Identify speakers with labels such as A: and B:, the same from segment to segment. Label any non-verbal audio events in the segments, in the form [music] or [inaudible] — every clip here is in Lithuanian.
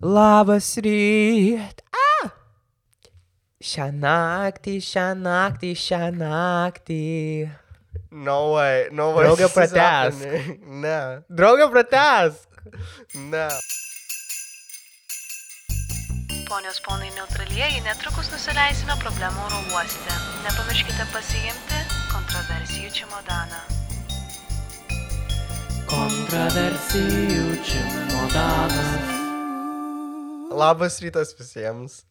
A: Labas ryt. A. Šią naktį, šią naktį, šią naktį.
B: No way, no way.
A: Pratęsk.
B: happening. [laughs] Ne,
A: Draugė, pratesk.
B: ne.
C: Ponios ponai neutralieji, netrukus nusileisime problemų oro uoste. Nepamirškite pasiimti kontroversijų čimodaną.
A: Kontroversijų čimodanas.
B: Labas rytas visiems.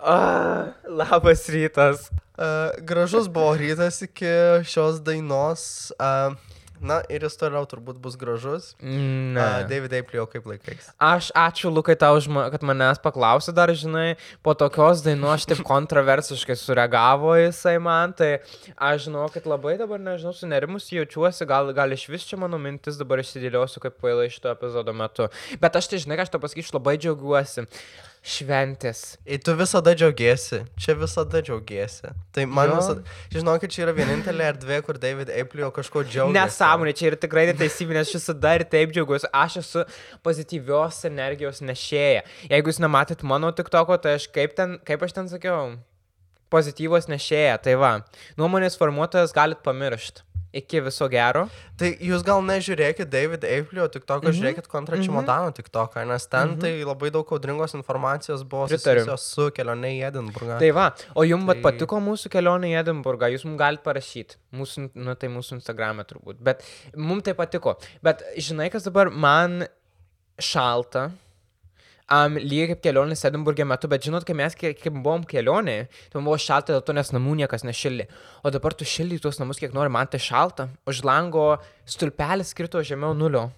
A: Ah, labas rytas.
B: Uh, gražus buvo rytas iki šios dainos. Uh, na ir jis toliau turbūt bus gražus.
A: Ne.
B: Uh, David Eiplio kaip laikais.
A: Aš ačiū Lukai tau, kad manęs paklausė dar, žinai, po tokios dainos aš taip [laughs] kontroversiškai sureagavo jisai man, tai aš žinau, kad labai dabar, nežinau, sunerimus jaučiuosi, gal, gal iš vis čia mano mintis dabar išsidėliosiu kaip pailai šito epizodo metu. Bet aš tai, žinai, aš to pasakysiu, labai džiaugiuosi. Šventės.
B: Ir tu visada džiaugiesi. Čia visada džiaugiesi. Tai man
A: Jo.
B: visada... Žinokit, čia yra vienintelė erdvė, kur David Eiplio kažko džiaugiasi.
A: Nesąmonė, čia yra tikrai neteisybė, nes aš visada ir taip džiaugiuosi. Aš esu pozityvios energijos nešėja. Jeigu jūs nematėt mano TikToko, tai aš kaip, ten, kaip aš ten sakiau, pozityvos nešėja. Tai va, nuomonės formuotojas galit pamiršti. Iki viso gero.
B: Tai jūs gal nežiūrėkit David Eiplio tik to,
A: Mhm.
B: kad žiūrėkit kontra Čimodano tik to, nes ten tai labai daug audringos informacijos buvo susijusios su kelionė į Edinburgą.
A: Tai va, o jums. Tai- patiko mūsų kelionė į Edinburgą, jūs mums galite parašyti. Mūsų, nu, tai mūsų Instagram'e turbūt. Bet mums tai patiko. Bet žinai, kas dabar man šalta. Um, lygiai kaip kelionės Edinburgė metu, bet žinot, kai mes kai, kai buvom kelionė, tai buvo šalta dėl to, nes namų niekas nešildė. O dabar tu šildy tuos namus kiek nori, man tai šalta. Už lango stulpelis krito žemiau nulio.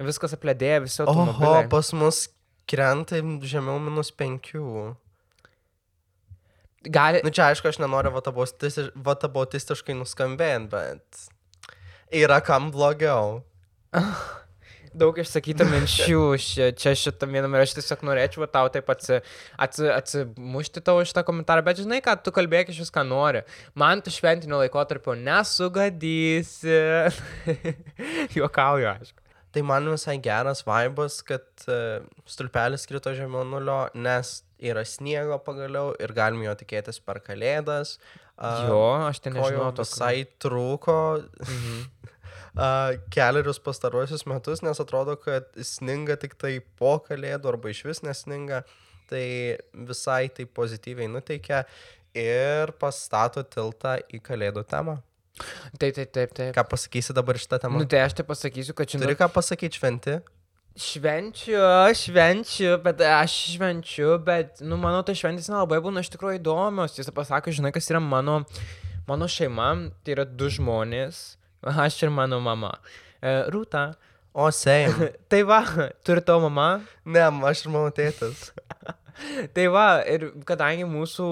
A: Viskas apledėjo, visi automobiliai.
B: pas mus krenta žemiau minus penkių.
A: Gali,
B: Nu čia aišku, aš nenoriu vatabotistiš- vatabotistiškai nuskambėti, bet yra kam blogiau. [laughs]
A: daug išsakyta minčių [laughs] ši, čia šitam vienam ir aš tiesiog norėčiau tau taip atsi, atsi, atsimušti tavo šitą komentarą, bet žinai, kad tu kalbėk iš viską nori. Man tu šventinio laikotarpio nesugadysi. [laughs] Juokauju, aišku.
B: Tai man visai geras vaibas, kad uh, stulpelis krito žemiau nulio, nes yra sniego pagaliau ir galim jo tikėtis per kalėdas. Uh,
A: Jo, aš ten nežinau to.
B: visai trūko
A: Mhm. [laughs]
B: keliarius pastaruosius metus, nes atrodo, kad sninga tik tai po kalėdų arba iš vis nesninga. Tai visai tai pozityviai nuteikia ir pastato tiltą į kalėdų temą.
A: Taip, taip, taip, taip.
B: Ką pasakysi dabar šitą temą?
A: Nu tai aš tai pasakysiu, kad
B: Turi
A: žinai.
B: ką pasakyti šventi?
A: Švenčiu, švenčiu, bet aš švenčiu, bet, nu, mano tai šventės nelabai būna iš tikrųjų įdomios. Jis pasako, žinai, kas yra mano, mano šeima, tai yra du žmonės, aš ir mano mama. E, Rūta.
B: O, same. [laughs]
A: Tai va, turi tavo mama.
B: ne, aš ir mano tėtas. [laughs]
A: Tai va, ir kadangi mūsų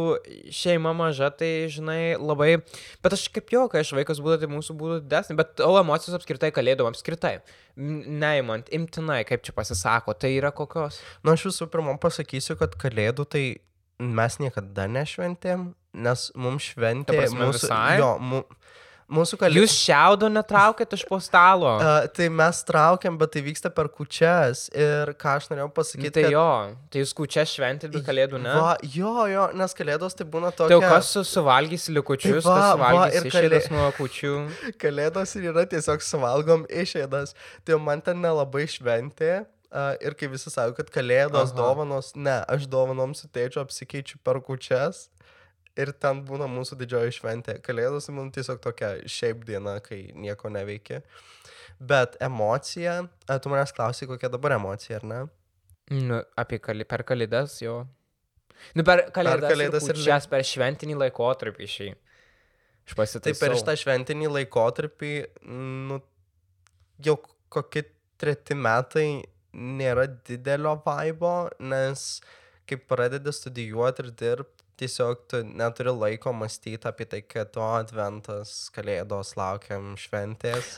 A: šeima maža, tai, žinai, labai... Bet aš kaip jo, kai aš vaikas būtų, tai mūsų būtų didesnė, bet tavo emocijos apskritai kalėdom, apskritai. Neimant, imtinai, kaip čia pasisako, tai yra kokios.
B: Nu, aš visų pirma pasakysiu, kad kalėdų tai mes niekada nešventėm, nes mums šventė...
A: Prasme,
B: mūsų,
A: visai?
B: Jo, mu, mūsų kalėdų...
A: Jūs šiaudo netraukėt iš po stalo.
B: Uh, tai mes traukiam, bet tai vyksta per kučias. Ir ką aš norėjau pasakyti,
A: tai jo, tai jūs kučia šventėt, bet kalėdų ne.
B: Va, jo, jo, nes kalėdos tai būna
A: Tai
B: tokia...
A: jau kas su, suvalgys likučius,
B: Tai va,
A: kas
B: va,
A: suvalgys
B: ir
A: išėdas
B: kalė-
A: nuo kučių. [laughs]
B: Kalėdos ir yra tiesiog suvalgom išėdas. Tai jau man ten nelabai šventė. Uh, ir kai visi sako, kad kalėdos.
A: Aha.
B: dovanos, ne, aš dovanom su tėčiu apsikeičiu per kučias. Ir ten būna mūsų didžioji šventė. Kalėdos tai man tiesiog tokia šiaip diena, kai nieko neveikia. Bet emocija, tu manęs klausai, kokia dabar emocija, ar ne?
A: Nu, apie kali, per kalėdas jo. Nu, per kalėdas,
B: kalėdas
A: ir
B: ir
A: kučias, per šventinį laikotarpį šį. Aš
B: Tai
A: pasitaisiau.
B: per šitą šventinį laikotarpį, nu, jau kokie treti metai nėra didelio vaibo, nes kai pradedi studijuoti ir dirbti, tiesiog tu neturi laiko mąstyti apie tai, kad to adventas, kalėdos laukiam šventės.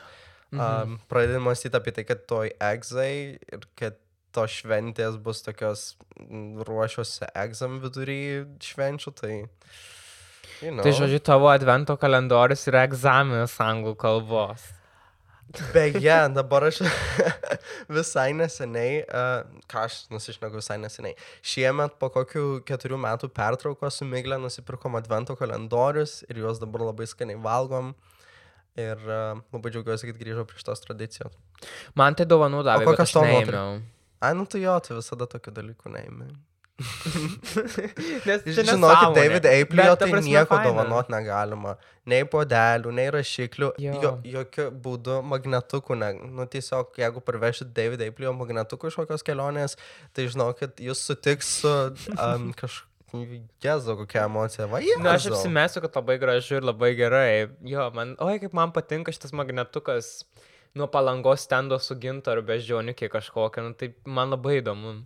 B: Mhm. Um, pradedi mąstyti apie tai, kad toj egzai ir kad to šventės bus tokios ruošiuosi egzam vidury švenčių, tai... You know.
A: Tai žodžiu, tavo advento kalendorius yra egzaminas anglų kalbos.
B: Beje, dabar aš [laughs] visai neseniai, uh, ką aš nusišneku visai neseniai, šiemet po kokių keturių metų pertraukos su Miglė nusipirkom advento kalendorius ir juos dabar labai skaniai valgom. Ir uh, labai džiaugiuosi, kad grįžau prie šitos tradicijos.
A: Man tai dovanų davė,
B: kokias nuotraukas?
A: neėmiau.
B: Ai, nu tu jo, tu visada tokių dalykų neimi. [laughs]
A: Nes
B: Žinokit. David Eiplio tai
A: prasme
B: nieko
A: faina.
B: dovanot negalima. Nei podelių, nei rašiklių.
A: Jo.
B: Jo. Jokių būdų magnetukų. Ne, nu, tiesiog, jeigu parvešit David Eiplio magnetukų iš kokios kelionės, tai žinokit, jūs sutiks su um, [laughs] kažkokiu... Jezu, kokia emocija. Va, jezu.
A: Na, aš apsimesiu, kad labai gražu ir labai gerai. Jo, man, oi, kaip man patinka šitas magnetukas nuo palangos stendo su gintaru beždžioniukė kažkokia, nu, tai man labai įdomu.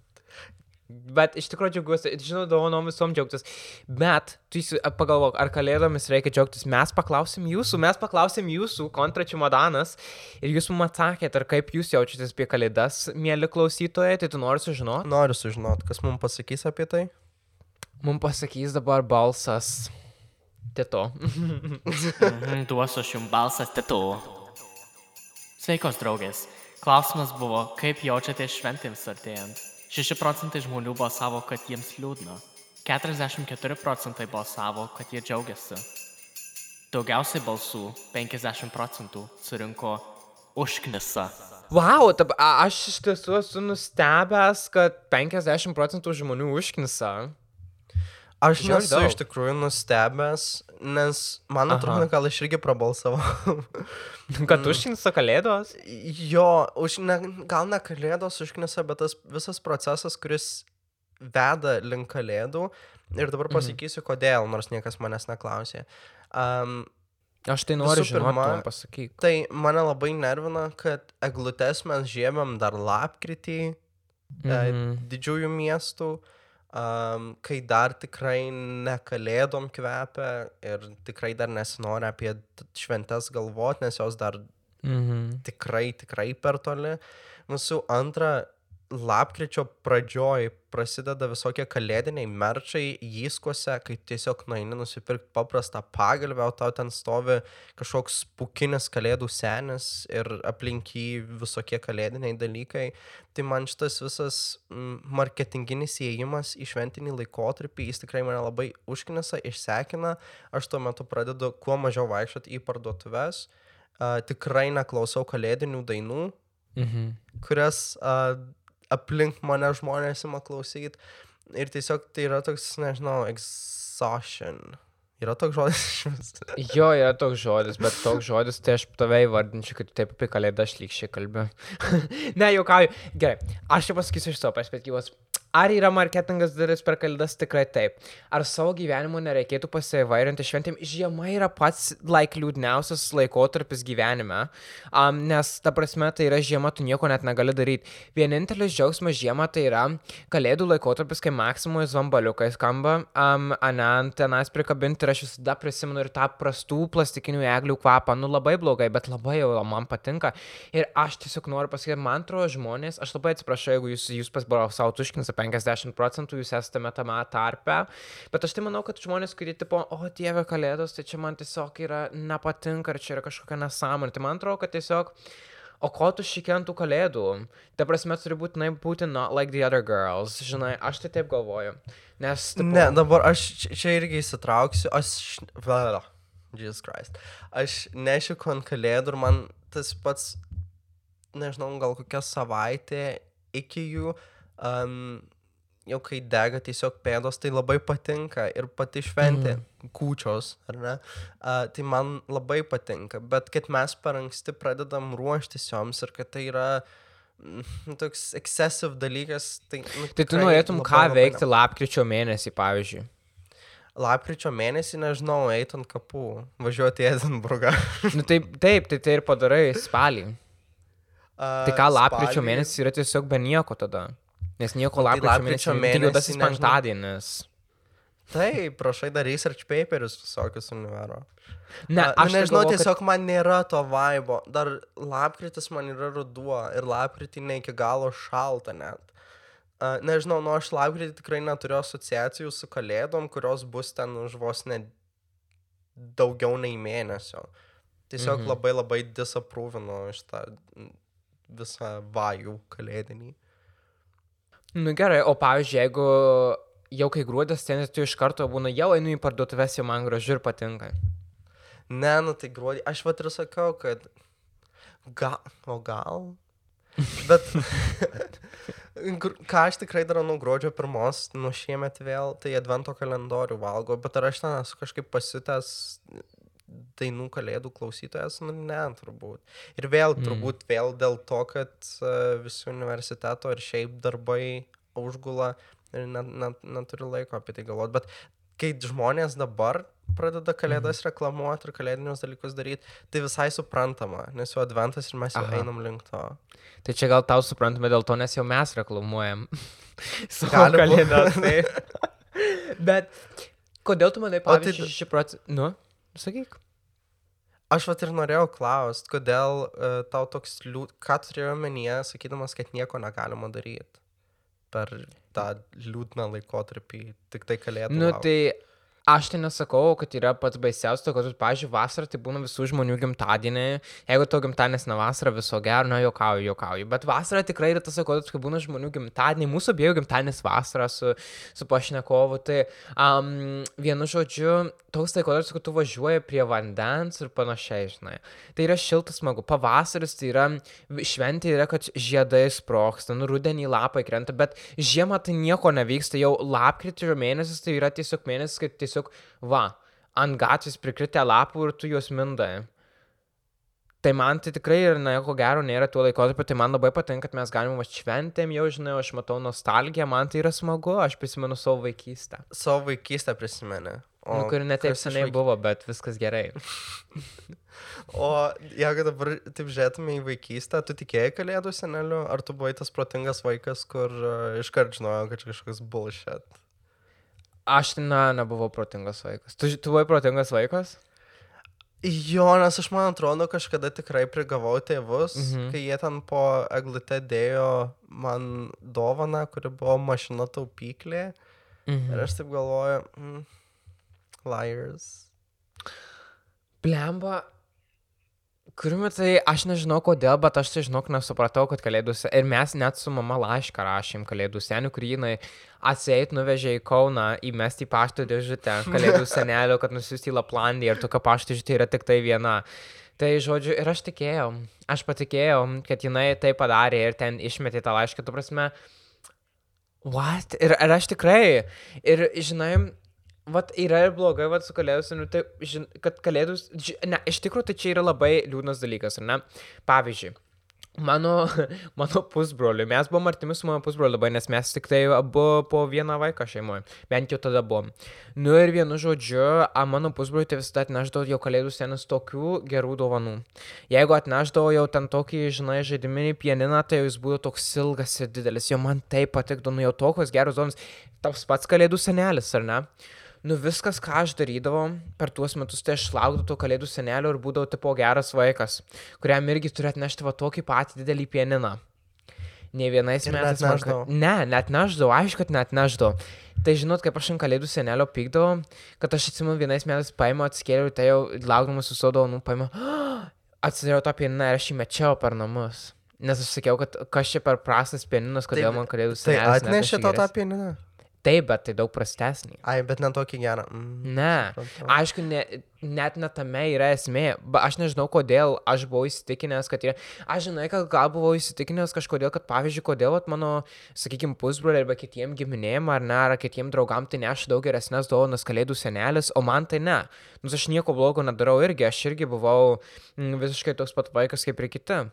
A: Bet iš tikrųjų džiaugiuosi, žinau, dovanom visom džiaugtis. Bet tu pagalvok, ar kalėdomis reikia džiaugtis. Mes paklausim jūsų, mes paklausim jūsų, kontračių modanas. Ir jūs mums atsakėte, ar kaip jūs jaučiatės apie kalėdas, mėly klausytojai, tai tu nori sužinoti.
B: Noriu sužinoti, kas mums pasakys apie tai.
A: Mums pasakys dabar balsas. Tito.
D: Mhm, Duosiu aš jums balsas titu. Sveikos draugės. Klausimas buvo, kaip jaučiatės šventėms artėjant. 6 procentai žmonių balsavo, kad jiems liūdna. 44 procentai balsavo, kad jie džiaugiasi. Daugiausiai balsų, 50 procentų, surinko užknisa.
A: Wow, tab, aš iš tiesų esu nustebęs, kad 50 procentų žmonių užknisa.
B: Aš
A: Žiauriai
B: nesu iš
A: daug.
B: tikrųjų nustebęs, nes man atrodo, gal aš irgi prabalsavau. [laughs]
A: Kad užknisa kalėdos?
B: jo, už, ne, gal ne kalėdos užknisa, bet tas visas procesas, kuris veda link kalėdų. Ir dabar
A: Mhm.
B: pasakysiu, kodėl, nors niekas manęs neklausė. Um,
A: Aš tai noriu žinoti, man pasakyk.
B: tai mane labai nervina, kad eglutes mes žiebiam dar lapkritį mhm.
A: Mhm.
B: didžiųjų miestų, um, kai dar tikrai nekalėdom kvepia ir tikrai dar nesinori apie šventes galvoti, nes jos dar
A: Mhm.
B: tikrai, tikrai per toli. Mūsų antra, lapkričio pradžioj prasideda visokie kalėdiniai merčiai įskuose, kai tiesiog nueini nusipirkti paprastą pagalbę, o tau ten stovi kažkoks pukinis kalėdų senis ir aplink jį visokie kalėdiniai dalykai. Tai man šitas visas marketinginis įėjimas į šventinį laikotarpį, jis tikrai mane labai užknisa, išsekina. Aš tuo metu pradedu kuo mažiau vaikščioti į parduotuves. Uh, tikrai neklausau kalėdinių dainų,
A: Mhm.
B: kurias uh, aplink mane žmonės ima klausyti. Ir tiesiog tai yra toks, nežinau, exhaustion. Yra toks žodis. [laughs]
A: Jo, yra toks žodis, bet toks žodis, tai aš tave įvardinčiau, kad taip apie kalėdą aš lygšiai kalbėjau. [laughs] ne, juokauju. Gerai, aš čia pasakysiu iš savo perspektyvos. Ar yra marketingas dalis per kalėdas? Tikrai taip. Ar savo gyvenimu nereikėtų pasivairinti šventėm? Žiema yra pats, like, liūdniausias laikotarpis gyvenime, um, nes, ta prasme, tai yra žiema, tu nieko net negali daryti. Vienintelis džiaugsmas žiema tai yra kalėdų laikotarpis, kai maksimui zvambaliukai skamba, um, ane, ant tenais prikabinti ir aš visada prisimenu ir tą prastų plastikinių eglių kvapą, nu labai blogai, bet labai jau man patinka. Ir aš tiesiog noriu pasakyti, man atrodo žmonės, aš labai atsiprašau, jeigu jūs, jūs pasbarau savo tuškinsą 50 procentų, jūs esate tame tarpe, bet aš tai manau, kad žmonės, kurie tipo, o dieve kalėdos, tai čia man tiesiog yra nepatinka ir čia yra kažkokia nesąmonė. Tai man atrodo, kad tiesiog O ko tu šikentų kalėdų? Ta prasme, turi būtinai būti not like the other girls. Žinai, aš tai taip galvoju. Nes... Tipo,
B: Ne, dabar aš čia- irgi įsitrauksiu. Aš... Vala. Jesus Christ. Aš nešiku ant kalėdų ir man tas pats, nežinau, gal kokia savaitė iki jų, um, jau kai dega tiesiog pėdos, tai labai patinka ir pati šventė, mm. kūčios, ar ne? Uh, tai man labai patinka, bet kad mes per anksti pradedam ruoštis joms ir kad tai yra mm, toks excessive dalykas, tai... Nu,
A: Tai tu norėtum
B: labai,
A: ką
B: labai
A: veikti lapkričio mėnesį, pavyzdžiui.
B: Lapkričio mėnesį, nežinau, eit ant kapų, važiuoti į Edinburgą. [laughs]
A: Nu, taip, taip, tai tai ir padarai spalį. Tai ką lapkričio
B: spalį-
A: mėnesį yra tiesiog be nieko tada. Nes nieko
B: tai
A: lapkričio,
B: lapkričio
A: mėnesį. Tai juodasis
B: nežinau.
A: penktadienis.
B: Taip, prašai dar research paperius visokius univero.
A: Ne,
B: A,
A: aš
B: nu, nežinau,
A: galvoju,
B: tiesiog man nėra to vaibo. Dar lapkritis man yra ruduo ir lapkritį ne iki galo šalta net. Uh, nežinau, nu aš lapkritį tikrai neturiu asociacijų su kalėdom, kurios bus ten už vos ne daugiau nei mėnesio. Tiesiog
A: Mhm.
B: labai labai disaprūvino šitą visą vajų kalėdinį.
A: Nu gerai, o pavyzdžiui, jeigu jau kai gruodis ten, tu iš karto būna, jau einu į parduotuvės, jau man gražu ir patinka.
B: Ne, nu tai gruodį. Aš vat ir sakau, kad gal, o gal. Bet [laughs] ką aš tikrai darau nuo gruodžio pirmos, nuo šiemet vėl, tai advento kalendorių valgo, bet ar aš ten esu kažkaip pasitęs dainų kalėdų klausytojas, nu ne, turbūt. Ir vėl,
A: Mm.
B: turbūt vėl dėl to, kad uh, visi universiteto ir šiaip darbai užgula ir net, net, neturiu laiko apie tai galvoti. Bet kai žmonės dabar pradeda kalėdas mm. reklamuoti ir kalėdinius dalykus daryti, tai visai suprantama, nes jau adventas ir mes jau
A: Aha.
B: einam link to.
A: Tai čia gal tau suprantame dėl to, nes jau mes reklamuojam. [laughs] Savo kalėdas. Tai. [laughs] Bet kodėl tu manai,
B: tai
A: pavyzdžiui,
B: d-
A: 6 procentų... Nu, sakyk.
B: Aš vat ir norėjau klausti, kodėl uh, tau toks liūd... Ką turėjau omenyje, sakydamas, kad nieko negalima daryti per tą liūdną laikotarpį, tik tai kalėdų.
A: Nu,
B: laukt.
A: tai aš tai nesakau, kad yra pats baisiausias, kad, pavyzdžiui, vasarą tai būna visų žmonių gimtadieniai. Jeigu tavo gimtadienis ne vasara, viso gero, na, juokauju, juokauju. Bet vasara tikrai yra tas laikotarpis, kai būna žmonių gimtadieniai. Mūsų abiejų gimtadienis vasara su, su pašnekovu. Tai um, vienu žodžiu, toks laikotarpis, kai tu važiuoji prie vandens ir panašiai, žinai. Tai yra šiltas smagu. Pavasaris tai yra šventė, yra, kad žiedai sproksta, nu rudenį lapai krenta, bet žiemą tai nieko nevyksta. Jau lapkričio mėnesis tai yra tiesiog mėnesis, kad tiesiog, va, ant gatvės prikritę lapų ir tu juos mindai. Tai man tai tikrai ir, na, ko gero, nėra tuo laikotarpiu, tai man labai patinka, kad mes galime šventėm, jau žinai, aš matau nostalgiją, man tai yra smagu, aš prisimenu savo vaikystę.
B: Savo vaikystę prisimeni.
A: O, nu, kuri netaip seniai
B: vaik-
A: buvo, bet viskas gerai. [laughs]
B: O jeigu dabar taip žiūrėtume į vaikystę, tu tikėjai kalėdų seneliu, ar tu buvai tas protingas vaikas, kur uh, iškart žinojau, kad čia kažkoks bullshit?
A: Aš, na, nebuvau protingas vaikas. Tu, tu buvai protingas vaikas?
B: Jo, nes aš man atrodo, kažkada tikrai prigavau tėvus,
A: Mhm.
B: kai jie ten po eglute dėjo man dovaną, kuri buvo mašina taupyklė.
A: Mhm.
B: Ir aš taip galvoju, mm, liars.
A: Blemba. Kuriuo tai aš nežinau kodėl, bet aš tai žinok nesupratau, kad kalėdų se... Ir mes net su mama laišką rašėm kalėdų senių, kurį jinai atseit nuvežė į Kauną, įmesti į pašto dėžutę [laughs] kalėdų senelio, kad nusiųsti į Laplandiją ir tokia pašto dėžutė yra tik tai viena. Tai žodžiu, ir aš tikėjau, aš patikėjau, kad jinai tai padarė ir ten išmetė tą laišką, tu prasme, what? Ir, ir aš tikrai, ir žinai, Vat yra ir blogai, vat su kalėdus, nu, tai, žin, kad kalėdus, ži, ne, iš tikrųjų tai čia yra labai liūdnas dalykas, ar ne? Pavyzdžiui, mano, [laughs] mano pusbroliui, mes buvom artimi su mano pusbroliu labai, nes mes tik tai abu po vieną vaiką šeimoje, bent jau tada buvom. Nu ir vienu žodžiu, a, mano pusbroliui tai visada atneždavo jau kalėdų senas tokių gerų dovanų. Jeigu atneždavo jau ten tokį, žinai, žaidiminį pianiną, tai jis būtų toks ilgas ir didelis, jo man taip patikdavo, nu jau tokios geros dovanos, tas pats kalėdų senelis, ar ne? Nu viskas, ką aš darydavau per tuos metus, tai aš laukdavau to kalėdų senelio ir būdavau tipo geras vaikas, kuriam irgi turi atnešti va tokį patį didelį pianiną. Ne vienais
B: Ir
A: metais ka- Ne, net neždavau, aišku, kad net neždavau. Tai žinot, kaip aš ant kalėdų senelio pykdavau, kad aš atsimenu vienais metais paėmiau, atskėliau ir tai jau laukdamas su savo dovanų paėmiau, [gasps] atsidariau tą pianiną ir aš jį mečiau per namus. Nes aš sakiau, kad kas čia per prastas pianinas, kodėl
B: Tai-
A: man kalėdų
B: Tai
A: senelis.
B: atnešė tau tą pianiną?
A: Taip, bet tai daug prastesnį.
B: Ai, bet ne tokį gerą. Mm.
A: Ne. Aišku, ne, net ne tame yra esmė. Ba, aš nežinau, kodėl aš buvau įsitikinęs, kad yra... Aš žinai, kad gal buvau įsitikinęs kažkodėl, kad pavyzdžiui, kodėl vat, mano, sakykime, pusbroliai arba kitiem giminėjim ar ne, ar kitiem draugam tai neša daug geresnės dovanas kalėdų senelis, o man tai ne. Nors aš nieko blogo nedarau irgi, aš irgi buvau mm, visiškai toks pat vaikas kaip ir kiti.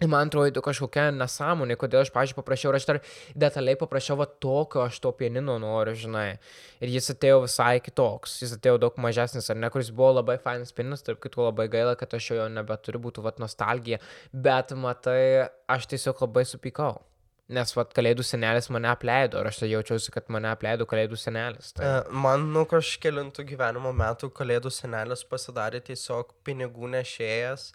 A: Ir man atrodo kažkokia nesąmonė, kodėl aš, pažiūrėjau, paprašiau, aš dar detaliai paprašiau, va tokio aš to pienino noriu, žinai. Ir jis atėjo visai kitoks, jis atėjo daug mažesnis, ar ne, kuris buvo labai fainas pieninas, tarp kitų labai gaila, kad aš jo nebeturiu, būtų va nostalgija. Bet matai, aš tiesiog labai supykau. Nes va kalėdų senelis mane apleido ir aš tai jaučiausi, kad mane apleido kalėdų senelis. Tai...
B: E, Man nuo kažkėlintų gyvenimo metų kalėdų senelis pasidarė tiesiog pinigų nešėjas.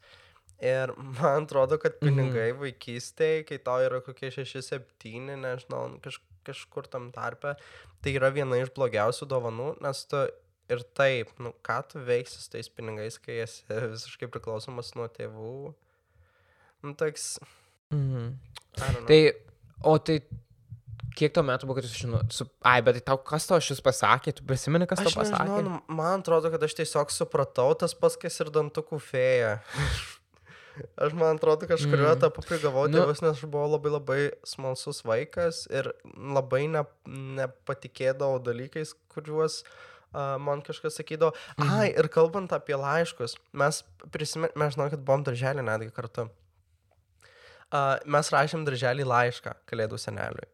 B: Ir man atrodo, kad pinigai
A: Mhm.
B: vaikystėje, kai tau yra kokie 6-7, nežinau, kaž, kažkur tam tarpe, tai yra viena iš blogiausių dovanų, nes tu ir taip, nu, ką tu veiksi su tais pinigais, kai esi [laughs] visiškai priklausomas nuo tėvų. Nu, toks.
A: Mhm. Tai, o tai kiek tau metų buvo, kad jūs žinot, su... ai, bet tai tau kas tau šis pasakė, tu prisimeni, kas tau
B: Aš nežinau,
A: pasakė?
B: nu, man atrodo, kad aš tiesiog supratau tas pats, kas ir dantukų fėja. [laughs] Aš man atrodo, kažkurio
A: Mm.
B: etapu prigavau
A: Nu-
B: tėvus, nes aš buvau labai labai smalsus vaikas ir labai ne, nepatikėdavau dalykais, kuriuos uh, man kažkas sakydavo.
A: Mhm.
B: Ai, ir kalbant apie laiškus, mes prisimenu, mes žinau, kad buvom darželį netgi kartu. Uh, mes rašėm darželį laišką Kalėdų seneliui.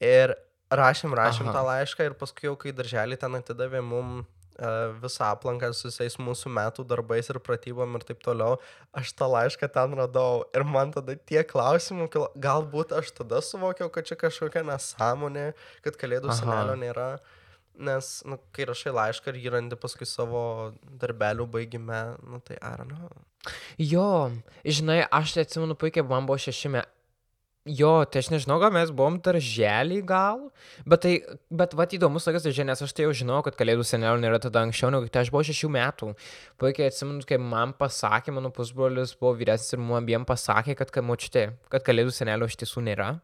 B: Ir rašėm, rašėm
A: Aha.
B: tą laišką ir paskui jau, kai darželį ten atidavė mum uh, visą aplanką su visais mūsų metų darbais ir pratybom ir taip toliau, aš tą laišką ten radau. Ir man tada tie klausimų, galbūt aš tada suvokiau, kad čia kažkokia nesąmonė, kad Kalėdų
A: Aha.
B: senelio nėra. Nes, nu, kai rašai laišką ir jį randi paskui savo darbelių baigime, nu tai ar ne?
A: Jo, žinai, aš atsimenu puikiai, man buvo šeši metai. Jo, tai aš nežinau, gal mes buvom darželį gal, bet tai, bet va įdomus tokias darželį, nes aš tai jau žinau, kad kalėdų senelio nėra tada anksčiau, negu tai aš buvau šešių metų. Puikiai atsimenu, kai man pasakė, mano pusbrolis buvo vyresnis ir mums abiem pasakė, kad, močiutė, kad kalėdų senelio iš tiesų nėra.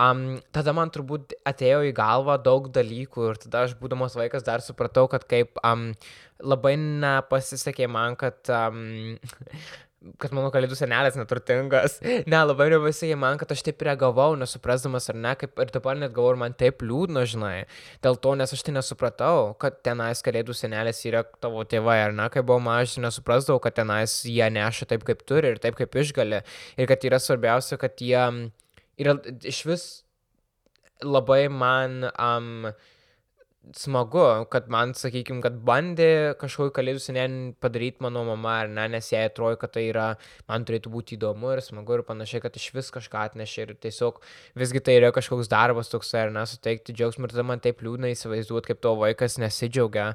A: Um, tada man turbūt atėjo į galvą daug dalykų ir tada aš būdamas vaikas dar supratau, kad kaip um, labai nepasisekė man, kad, um, kad mano kalėdų senelis neturtingas. [laughs] Ne, labai nepasisekė man, kad aš taip reagavau, nesuprasdamas ar ne, kaip ir dabar net galvoju, man taip liūdna, žinai. Dėl to, nes aš tai nesupratau, kad tenais kalėdų senelis yra tavo tėvai, ar ne, kai buvau mažas, nesuprasdavau, kad tenais jie neša taip, kaip turi ir taip, kaip išgali. Ir kad yra svarbiausia, kad jie yra iš vis labai man um, smagu, kad man, sakykime, kad bandė kažkokį kalėdų senelį padaryti mano mama ar ne, nes jai atrodo, kad tai yra, man turėtų būti įdomu ir smagu ir panašiai, kad iš vis kažką atnešė ir tiesiog visgi tai yra kažkoks darbas toks ar ne, suteikti džiaugsmą ir tada man taip liūdna įsivaizduoti, kaip tavo vaikas nesidžiaugia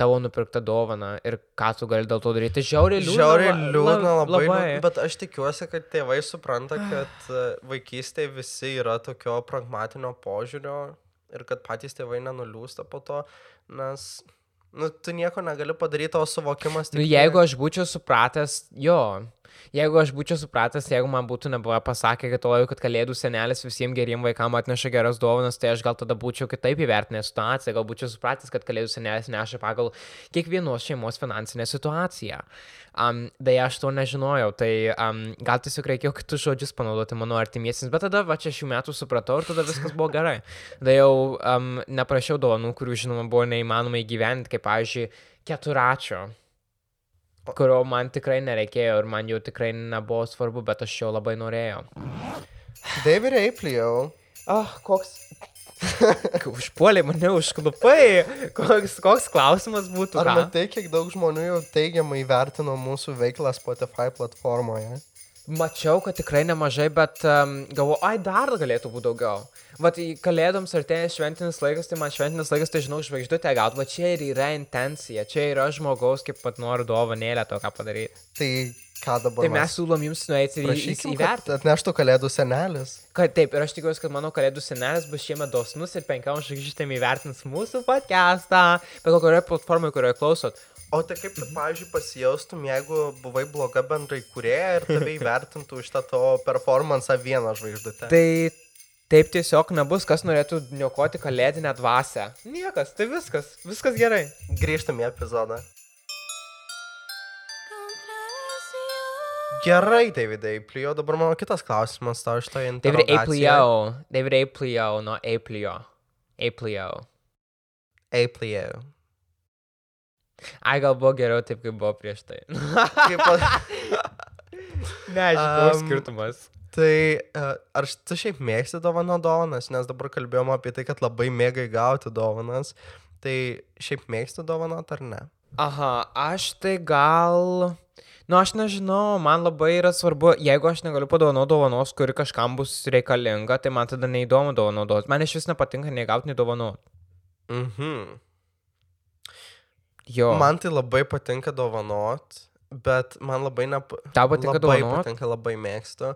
A: tavo nupirkta dovana ir ką tu gali dėl to daryti. Tai žiauriai liūdna.
B: Žiauriai liūdna
A: la-
B: labai, labai. Bet aš tikiuosi, kad tėvai supranta, kad [sighs] e, vaikystėje visi yra tokio pragmatinio požiūrio ir kad patys tėvai nenuliūsta po to, nes nu, tu nieko negali padaryti, o suvokimas
A: Nu, jeigu aš būčiau supratęs, jo, jeigu aš būčiau supratęs, jeigu man būtų nebuvę pasakę, kad to, kad kalėdų senelis visiems geriem vaikams atneša geras dovanas, tai aš gal tada būčiau kitaip įvertinęs situaciją, gal būčiau supratęs, kad kalėdų senelis neša pagal kiekvienos šeimos finansinę situaciją. Um, Deja, aš to nežinojau, tai um, gal tiesiog reikėjo kitus žodžius panaudoti mano artimiesiems, bet tada va čia šių metų supratau ir tada viskas buvo gerai. Tada jau um, neprašiau dovanų, kurių žinoma buvo neįmanoma įgyventi, kaip, pavyzdžiui, keturačio kurio man tikrai nereikėjo ir man jau tikrai nebuvo svarbu, bet aš jo labai norėjau.
B: David Eiplio.
A: Ah, koks. [laughs] Užpuoliai mane užklupai. Koks, koks klausimas būtų?
B: Ar matai, kiek daug žmonių jau teigiamai vertino mūsų veiklą Spotify platformoje?
A: Mačiau, kad tikrai nemažai, bet um, galvoju, ai dar galėtų būti daugiau. Vat į kalėdoms artėja šventinis laikas, tai man šventinis laikas, tai žinau, žvaigždutę gaut, va čia ir yra intencija, čia yra žmogaus, kaip pat nori dovanėlę to ką padaryti.
B: Tai ką dabar?
A: Tai mes siūlom jums nueiti ir įvertinti.
B: atneštų kalėdų senelis.
A: Kad taip, ir aš tikiuosi, kad mano kalėdų senelis bus šiemet dosnus ir penkiam žvaigždėm įvertins mūsų podcastą, bet kokioje platformoje, kurioje klausot.
B: O tai kaip tu, pavyzdžiui, pasijaustum, jeigu buvai bloga bendrai kurėja ir tave [laughs] įvertintų už tą tavo performansą vieną žvaigždutę?
A: Tai taip tiesiog nebus, kas norėtų niokoti kalėdinę dvasę. Niekas, tai viskas, viskas gerai.
B: Grįžtam į epizodą. Gerai, Davidai, plio, dabar mano kitas klausimas tau iš to
A: David
B: interrogaciją.
A: Aplio, David Aplio, nuo Aplio. Aplio.
B: Eiplio.
A: Ai, gal buvo geriau taip, kaip buvo prieš tai. [laughs]
B: Kaip, a- [laughs]
A: Nežinau,
B: Am,
A: skirtumas.
B: tai a, ar tu šiaip mėgsti dovano dovanas, nes dabar kalbėjom apie tai, kad labai mėgai gauti dovanas. Tai šiaip mėgsti dovanot ar ne?
A: Aha, aš tai gal... Nu, aš nežinau, man labai yra svarbu, jeigu aš negaliu padovanoti dovanos, kuri kažkam bus reikalinga, tai man tada neįdomu dovanoti. Man iš vis nepatinka nei gauti, nei dovanoti.
B: Mhm.
A: Jo.
B: Man tai labai patinka dovanot, bet man labai nepa...
A: Tau patinka
B: labai
A: dovanot?
B: patinka, labai mėgstu,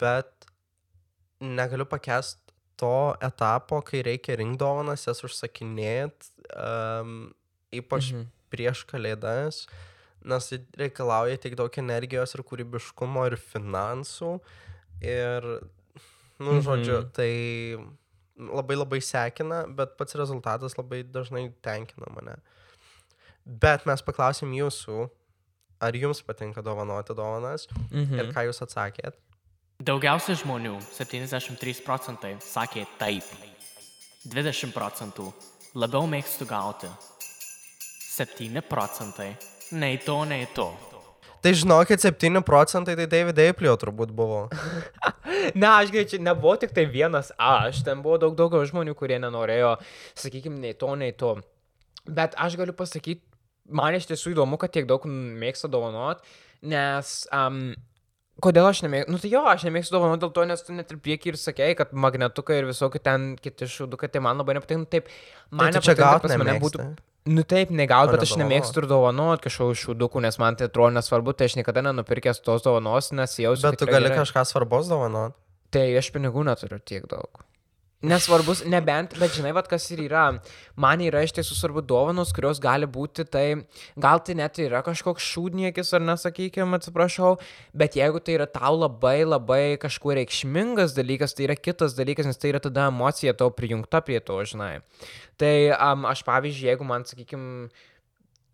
B: bet negaliu pakęst to etapo, kai reikia rinkti dovanas, jas užsakinėt, um, ypač
A: Mhm.
B: prieš kalėdas, nes tai reikalauja tiek daug energijos ir kūrybiškumo ir finansų. Ir, nu,
A: Mhm.
B: žodžiu, tai labai labai sekina, bet pats rezultatas labai dažnai tenkina mane. Bet mes paklausėm jūsų, ar jums patinka dovanoti dovanas
A: Mhm.
B: ir ką jūs atsakėt.
D: Daugiausiai žmonių, 73 procentai, sakė taip. 20 procentų labiau mėgstu gauti. 7 procentai nei to, nei to.
B: Tai žinokit, 7 procentai tai David Eiplio turbūt buvo. [laughs]
A: Ne, aš greičiau, nebuvo tik tai vienas aš, ten buvo daug daugiau žmonių, kurie nenorėjo, sakykime, nei to, nei to. Bet aš galiu pasakyti, man iš tiesų įdomu, kad tiek daug mėgsta dovanot, nes... Um, Kodėl aš nemėgstu? Nu tai jo, aš nemėgstu dovanoti dėl to, nes tu net ir prieki ir sakėjai, kad magnetukai ir visokie ten kiti šūdukai, tai man labai nepatinka. Nu, Taip, man
B: Tai
A: nepatinka,
B: gaut
A: pas mane būtų... Nu taip, negaut, bet aš nemėgstu ir dovanot kažkokių šūdukų, nes man tai atrodo nesvarbu, tai aš niekada nenupirkęs tos dovanos, nes jausiu.
B: Bet tu gali kažką svarbos dovanot.
A: Tai aš pinigų neturiu tiek daug. Nesvarbus, nebent, bet žinai, vad kas ir yra. Man yra iš tiesų svarbu dovanos, kurios gali būti, tai gal tai net yra kažkoks šūdniekis ar nesakykime, atsiprašau, bet jeigu tai yra tau labai labai kažkuo reikšmingas dalykas, tai yra kitas dalykas, nes tai yra tada emocija tau prijungta prie to, žinai. Tai um, aš pavyzdžiui, jeigu man, sakykime,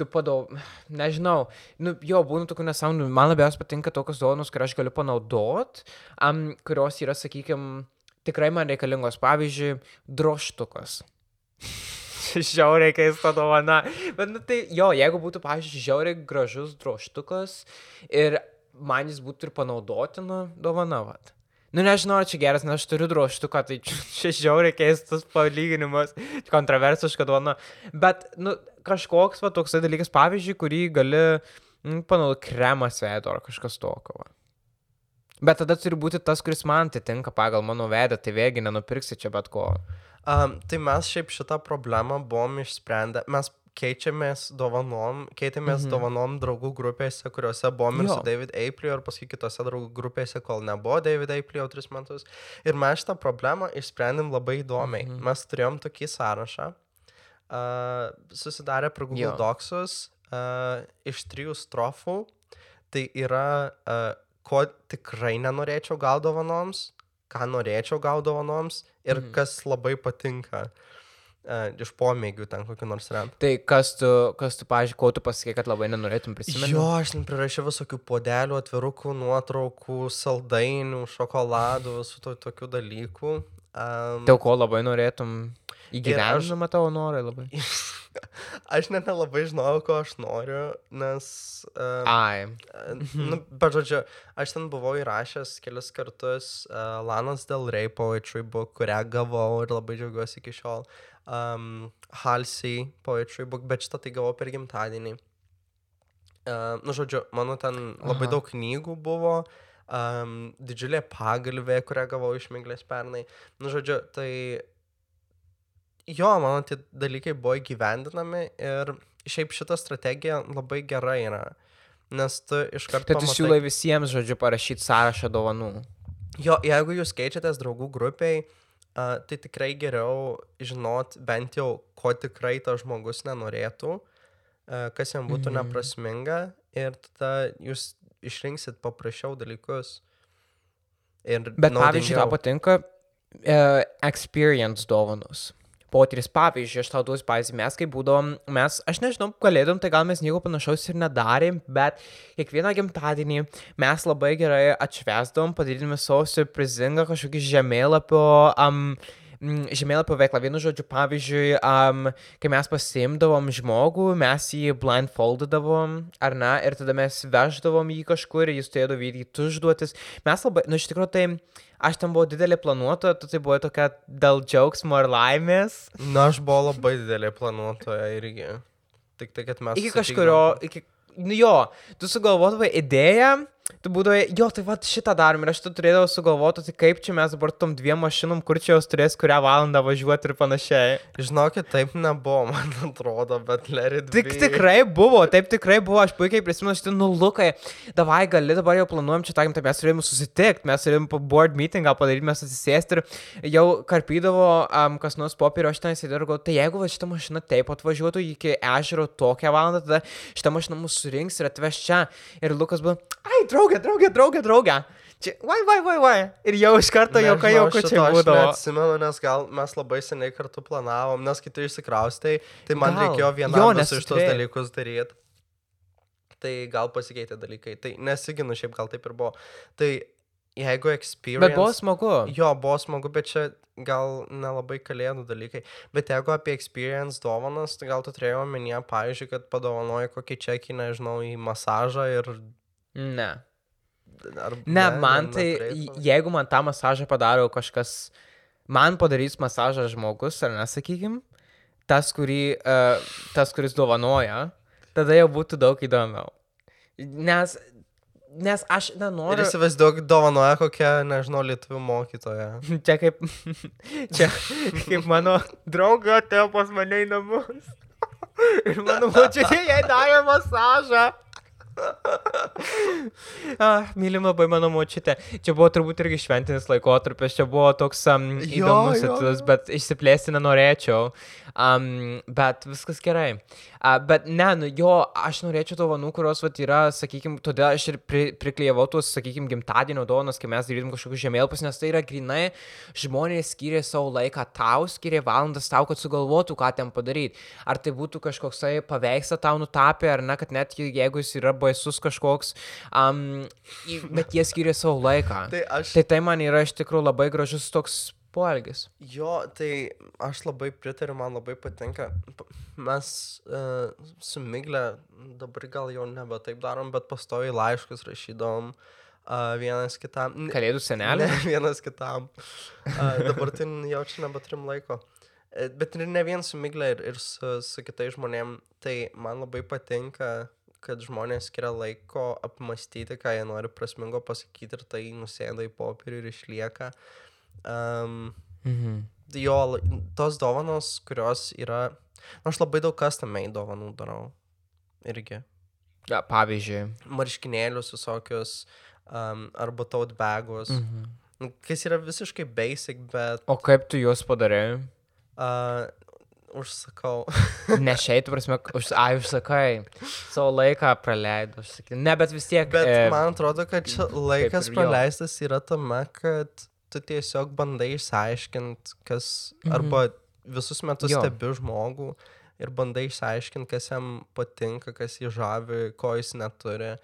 A: tu padau, nežinau, nu, jo, būna tokių nesąmonių, man labiausiai patinka tokios dovanos, kurias aš galiu panaudot, um, kurios yra, sakykime, tikrai man reikalingos, pavyzdžiui, droštukas. [laughs] žiauriai keista dovana. Bet, nu, tai jo, jeigu būtų, pavyzdžiui, žiauriai gražus droštukas ir man jis būtų ir panaudotina dovana, vat. Nu, nežinau, ar čia geras, nes aš turiu droštuką, tai [laughs] čia žiauriai keistas palyginimas, kontroversiška dovana. Bet, nu, kažkoks, va, toksai dalykas, pavyzdžiui, kurį gali nu, panaudoti kremas veido ar kažkas tokio. Va. Bet tada turi būti tas, kuris man atitinka pagal mano veidą, tai vėgi nenupirksi čia bet ko.
B: Um, tai mes šiaip šitą problemą buvom išsprendę. Mes keičiamės dovanom, keitėmės mhm. dovanom draugų grupėse, kuriuose buvom ir
A: Jo.
B: su David Eiplio, ir paskui kitose draugų grupėse, kol nebuvo David Eiplio tris metus. Ir mes šitą problemą išsprendėm labai įdomiai. Mhm. Mes turėjom tokį sąrašą, uh, susidarę per Google
A: Jo.
B: Docsus uh, iš trijų strofų. Tai yra, uh, ko tikrai nenorėčiau gauti dovanoms, ką norėčiau gauti dovanoms ir mhm. kas labai patinka. Uh, iš pomėgių ten kokį nors rem.
A: Tai kas tu, kas tu, pažiūrėjau, ko tu pasakė, kad labai nenorėtum prisiminti?
B: Jo, aš ten prirašiau visokių podelių, atvirukų, nuotraukų, saldainių, šokoladų, visų to, tokių dalykų. Um,
A: Dėl ko labai norėtum įgyvendinama tavo norai labai? [laughs]
B: aš net nelabai žinojau, ko aš noriu, nes... Um,
A: Ai.
B: nu, bet žodžiu, aš ten buvau įrašęs kelis kartus uh, Lanas Del Rey Poetry Book, kurią gavau ir labai džiaugiuosi iki šiol. Um, Halsey Poetry Book, bet šitą tai gavau per gimtadienį. Uh, nu, žodžiu, mano ten labai
A: Aha.
B: daug knygų buvo, um, didžiulė pagalvė, kurią gavau iš Miglės pernai. Nu, žodžiu, tai jo, mano tie dalykai buvo įgyvendinami ir šiaip šita strategija labai gera yra. Nes tu iš karto...
A: Tai tu siūlai visiems, žodžiu, parašyti sąrašą dovanų.
B: Jo, jeigu jūs keičiatės draugų grupiai, uh, tai tikrai geriau žinot bent jau, ko tikrai tas žmogus nenorėtų, uh, kas jam būtų
A: Mhm.
B: neprasminga ir tada jūs išrinksit paprasčiau dalykus. Ir
A: Bet pavyzdžiui, tau patinka uh, experience dovanos. Potyris, pavyzdžiui, aš tau duosiu pavyzdį, mes kaip būdavom, mes, aš nežinau, kalėdom, tai gal mes nieko panašaus ir nedarėm, bet kiekvieną gimtadienį mes labai gerai atšvesdavom, padarydami savo surprizingą kažkokį žemėlapio, um, žemėlapio veiklą. Vienu žodžiu, pavyzdžiui, um, kai mes pasiimdavom žmogų, mes jį blindfoldavom, ar ne, ir tada mes veždavom jį kažkur ir jis turėdavo vykdyti užduotis. Mes labai, nu iš tikrųjų, tai aš ten buvau didelė planuotoja, tu tai buvo tokia dėl džiaugsmo ir laimės.
B: Na, aš buvau labai didelė planuotoja irgi. Tik tai, kad mes...
A: Iki
B: sutikdavom-
A: kažkurio, iki, nu jo, tu sugalvodavai idėją tu būdavai, jo, tai va šitą darom ir aš tu turėdavau sugalvoti, tai kaip čia mes dabar tom dviem mašinom, kur čia jos turės kurią valandą važiuoti ir panašiai.
B: Žinokit, taip nebuvo, man atrodo, bet Larry.
A: Tik tikrai buvo, taip tikrai buvo, aš puikiai prisimenu, šitą nulukai, davai gali, dabar jau planuojam čia, takim, tai mes turėjome susitikti, mes turėjome po board meetingą padaryti, mes atsisėsti ir jau karpydavo um, kas nors popierio, aš ten įsidirgau, tai jeigu va, šitą mašiną taip atvažiuotų iki ežero tokią valandą, tada šitą mašiną mūsų surinks ir atveš čia. Ir Lukas buvo, ai, draugė, draugė, draugė, draugė. Čia, vai, vai, vai, vai. Ir jau iš karto jau ką čia būdavo.
B: Aš atsimenu, nes gal mes labai seniai kartu planavom, nes kiti išsikraustai, tai man
A: Gal.
B: reikėjo
A: nes
B: iš tos dalykus daryti. Tai gal pasikeitė dalykai. Tai nesiginu, šiaip gal taip ir buvo. Tai jeigu experience...
A: Bet buvo smagu.
B: Jo, buvo smagu, bet čia gal nelabai kalėdų dalykai. Bet jeigu apie experience dovanas, tai gal tu turėjai omenyje, pavyzdžiui, kad padovanoji kokį čekį, nežinau, į masažą ir...
A: Ne.
B: Ar,
A: Ne, man tai, jeigu man tą masažą padaro kažkas, man padarys masažą žmogus, ar nesakykim, tas, kurį, uh, tas kuris dovanoja, tada jau būtų daug įdomiau. Nes, nes aš
B: Ir
A: nenoriu.
B: įsivaizduok, dovanoja kokią, nežinau, lietuvių mokytoją. [laughs]
A: Čia kaip, [laughs] čia kaip mano draugė atėjo pas mane į namus. [laughs] Ir mano močiutė jai darė masažą. Ah, mylim labai mano močiutė. Čia buvo turbūt irgi šventinis laikotarpis, čia buvo toks um, įdomus
B: jo.
A: bet išsiplėsti nenorėčiau. Um, bet viskas gerai. Uh, bet ne, nu jo, aš norėčiau dovanų, kurios vat, yra, sakykime, todėl aš ir pri, priklyjavau tuos, sakykime, gimtadienio dovanas, kai mes darytum kažkokius žemėlapius, nes tai yra grinai, žmonės skiria savo laiką tau, skiria valandas tau, kad sugalvotų, ką ten padaryti. Ar tai būtų kažkoksai paveikslą tau nutapė, ar ne, kad net je- jeigu jis yra baisus kažkoks, um, bet jie skiria savo laiką.
B: Tai aš.
A: Tai tai man yra iš tikrųjų labai gražus toks poelgis.
B: Jo, tai aš labai pritariu, man labai patinka. Mes uh, su Migle dabar gal jau nebe taip darom, bet pastoviai laiškus rašydom uh, vienas kitam.
A: Kalėdų senelė.
B: Ne, [laughs] vienas kitam. Uh, dabar tai jau čia nebeturim laiko. E, Bet ir ne vien su Migle, ir, ir su, su kitais žmonėm. Tai man labai patinka, kad žmonės skiria laiko apmastyti, ką jie nori prasmingo pasakyti ir tai nusėda į popierių ir išlieka. Um,
A: Mhm.
B: jo, tos dovanos, kurios yra... nu, Aš labai daug custom made dovanų darau. Irgi.
A: Ja, pavyzdžiui.
B: Marškinėlius visokius, um, arba tote bagus.
A: Mhm.
B: Kas yra visiškai basic, bet
A: O kaip tu juos padarai?
B: uh, užsakau. [laughs]
A: Ne šiaip, tu prasme, už, ai, užsakai. Savo laiką praleidau, užsakai. Ne, bet vis tiek.
B: Bet
A: e,
B: man atrodo, kad čia laikas
A: jo.
B: praleistas yra tame, kad tu tiesiog bandai išsiaiškinti, kas...
A: Mhm.
B: Arba visus metus
A: Jo.
B: stebi žmogų ir bandai išsiaiškinti, kas jam patinka, kas jį žavi, ko jis neturi.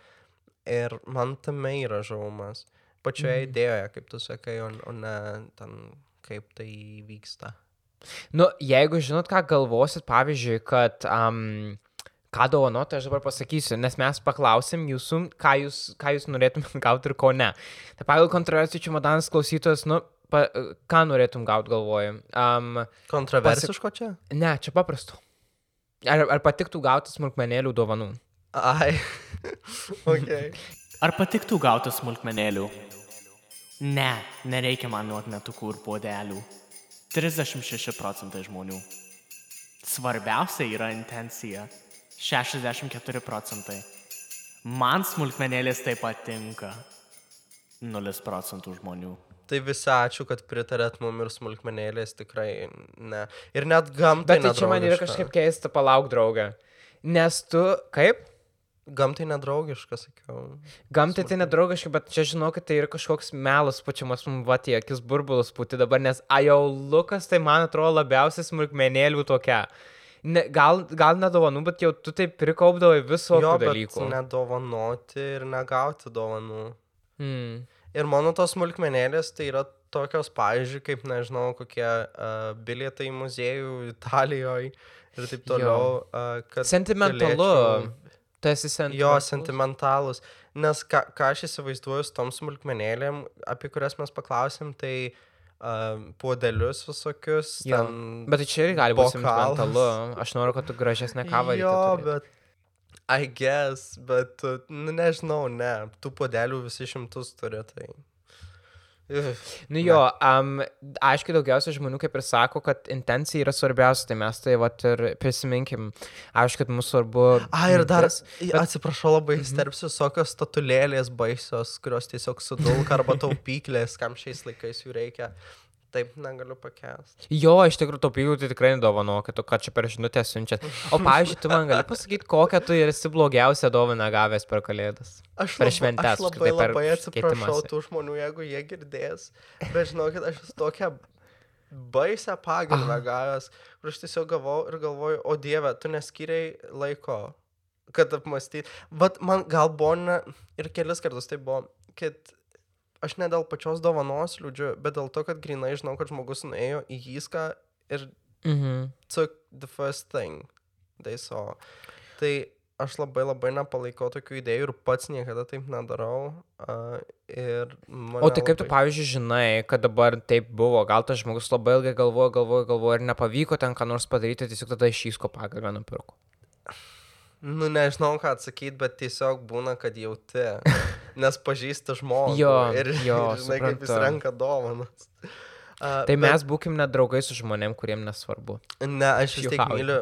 B: Ir man tame yra žavumas. Pačioje
A: Mhm.
B: idėjoje, kaip tu sakai, o, o ne ten, kaip tai vyksta.
A: Nu, jeigu žinot, ką galvosit, pavyzdžiui, kad... Um, ką dovanoti, aš dabar pasakysiu, nes mes paklausim jūsų, ką jūs, ką jūs norėtumėt [laughs] gauti ir ko ne. Tai pagal kontroversijų čia madanas klausytojas, nu, pa, ką norėtum gauti galvoju. Um,
B: Kontroversiško čia?
A: ne, čia paprastu. Ar, ar patiktų gauti smulkmenėlių dovanų?
B: Ai. [laughs] ok.
D: Ar patiktų gauti smulkmenėlių? Ne, nereikia man nuotmetukų ir podelių. 36 procentai žmonių. Svarbiausia yra intencija. 64 procentai. Man smulkmenėlis tai patinka. 0 procentų žmonių.
B: Tai visi ačiū, kad pritarėt mum ir smulkmenėlės tikrai ne. Ir net gamtai.
A: Bet tai čia man yra kažkaip keista, palauk, draugė. Nes tu, kaip?
B: Gamtai nedraugiška, sakiau.
A: Gamtai tai nedraugiškai, bet čia žinau, kad tai yra kažkoks melas pučiamas mums va tie akis burbulus puti dabar, nes a jau Lukas tai man atrodo labiausiai smulkmenėlių tokia. Ne, gal, gal nedovanų, bet jau tu taip prikaupdavai visokių
B: Jo, bet
A: dalykų.
B: nedovanoti ir negauti dovanų.
A: Hmm.
B: Ir mano tos smulkmenėlės tai yra tokios, pavyzdžiui, kaip, nežinau, kokie uh, bilietai į muziejų Italijoje ir taip toliau. Uh, kad
A: Sentimentalu.
B: galėčiau-
A: Tu esi sentimentalus.
B: Jo, sentimentalus. Nes ką, ką aš įsivaizduoju su tom smulkmenėlėm, apie kurias mes paklausėm, tai uh, puodelius visokius.
A: Jo.
B: Ten,
A: Bet tai čia irgi gali būti sentimentalu. Aš noriu, kad tu gražesnę kavą
B: Jo,
A: ryte turi.
B: bet I guess, bet, nu, nežinau, ne, tų podelių visi šimtus turi, tai.
A: Nu jo, um, aiškiai daugiausia žmonių kaip ir sako, kad intencija yra svarbiausia, tai mes tai vat ir prisiminkim. Aišku, kad mums svarbu.
B: A, ir dar,
A: mintis,
B: bet... atsiprašau, labai sterpsiu, tokios statulėlės baisios, kurios tiesiog sudulka arba taupyklės, kam šiais laikais jų reikia. Taip negaliu pakęsti.
A: Jo, iš tikrųjų, taupyklų tai tikrai nedovanokit, o ką čia per žinutę siunčiat. O pavyzdžiui, tu man gali pasakyti, kokią tu esi blogiausią dovaną gavęs per kalėdas.
B: Aš,
A: Per šventes,
B: aš labai,
A: per
B: labai atsiprašau tų žmonių, jeigu jie girdės. Bet žinokit, aš esu tokia baisę pagalbę gavęs, kur aš tiesiog gavau ir galvoju, o dieve, tu neskiriai laiko, kad apmastyti. Bet man gal buvo ne, ir kelis kartus tai buvo, kad aš ne dėl pačios dovanos liūdžiu, bet dėl to, kad grinai žinau, kad žmogus nuėjo į įską ir
A: Mhm.
B: took the first thing they saw. Tai aš labai labai nepalaikau tokių idėjų ir pats niekada taip nedarau. Uh,
A: O tai kaip tu, pavyzdžiui, žinai, kad dabar taip buvo, gal tas žmogus labai ilgai galvojo, galvojo, galvojo ir nepavyko ten ką nors padaryti, tiesiog tada iš įsko pagalbę nupirko.
B: Nu, nežinau, ką atsakyti, bet tiesiog būna, kad jauti. [laughs] Nes pažįsti žmogų.
A: Jo,
B: ir,
A: jo,
B: ir žinai, kaip jis
A: suprantu.
B: renka dovanas. Uh,
A: Tai mes būkim net draugai su žmonėm, kuriem nesvarbu.
B: Ne, aš vis tiek myliu.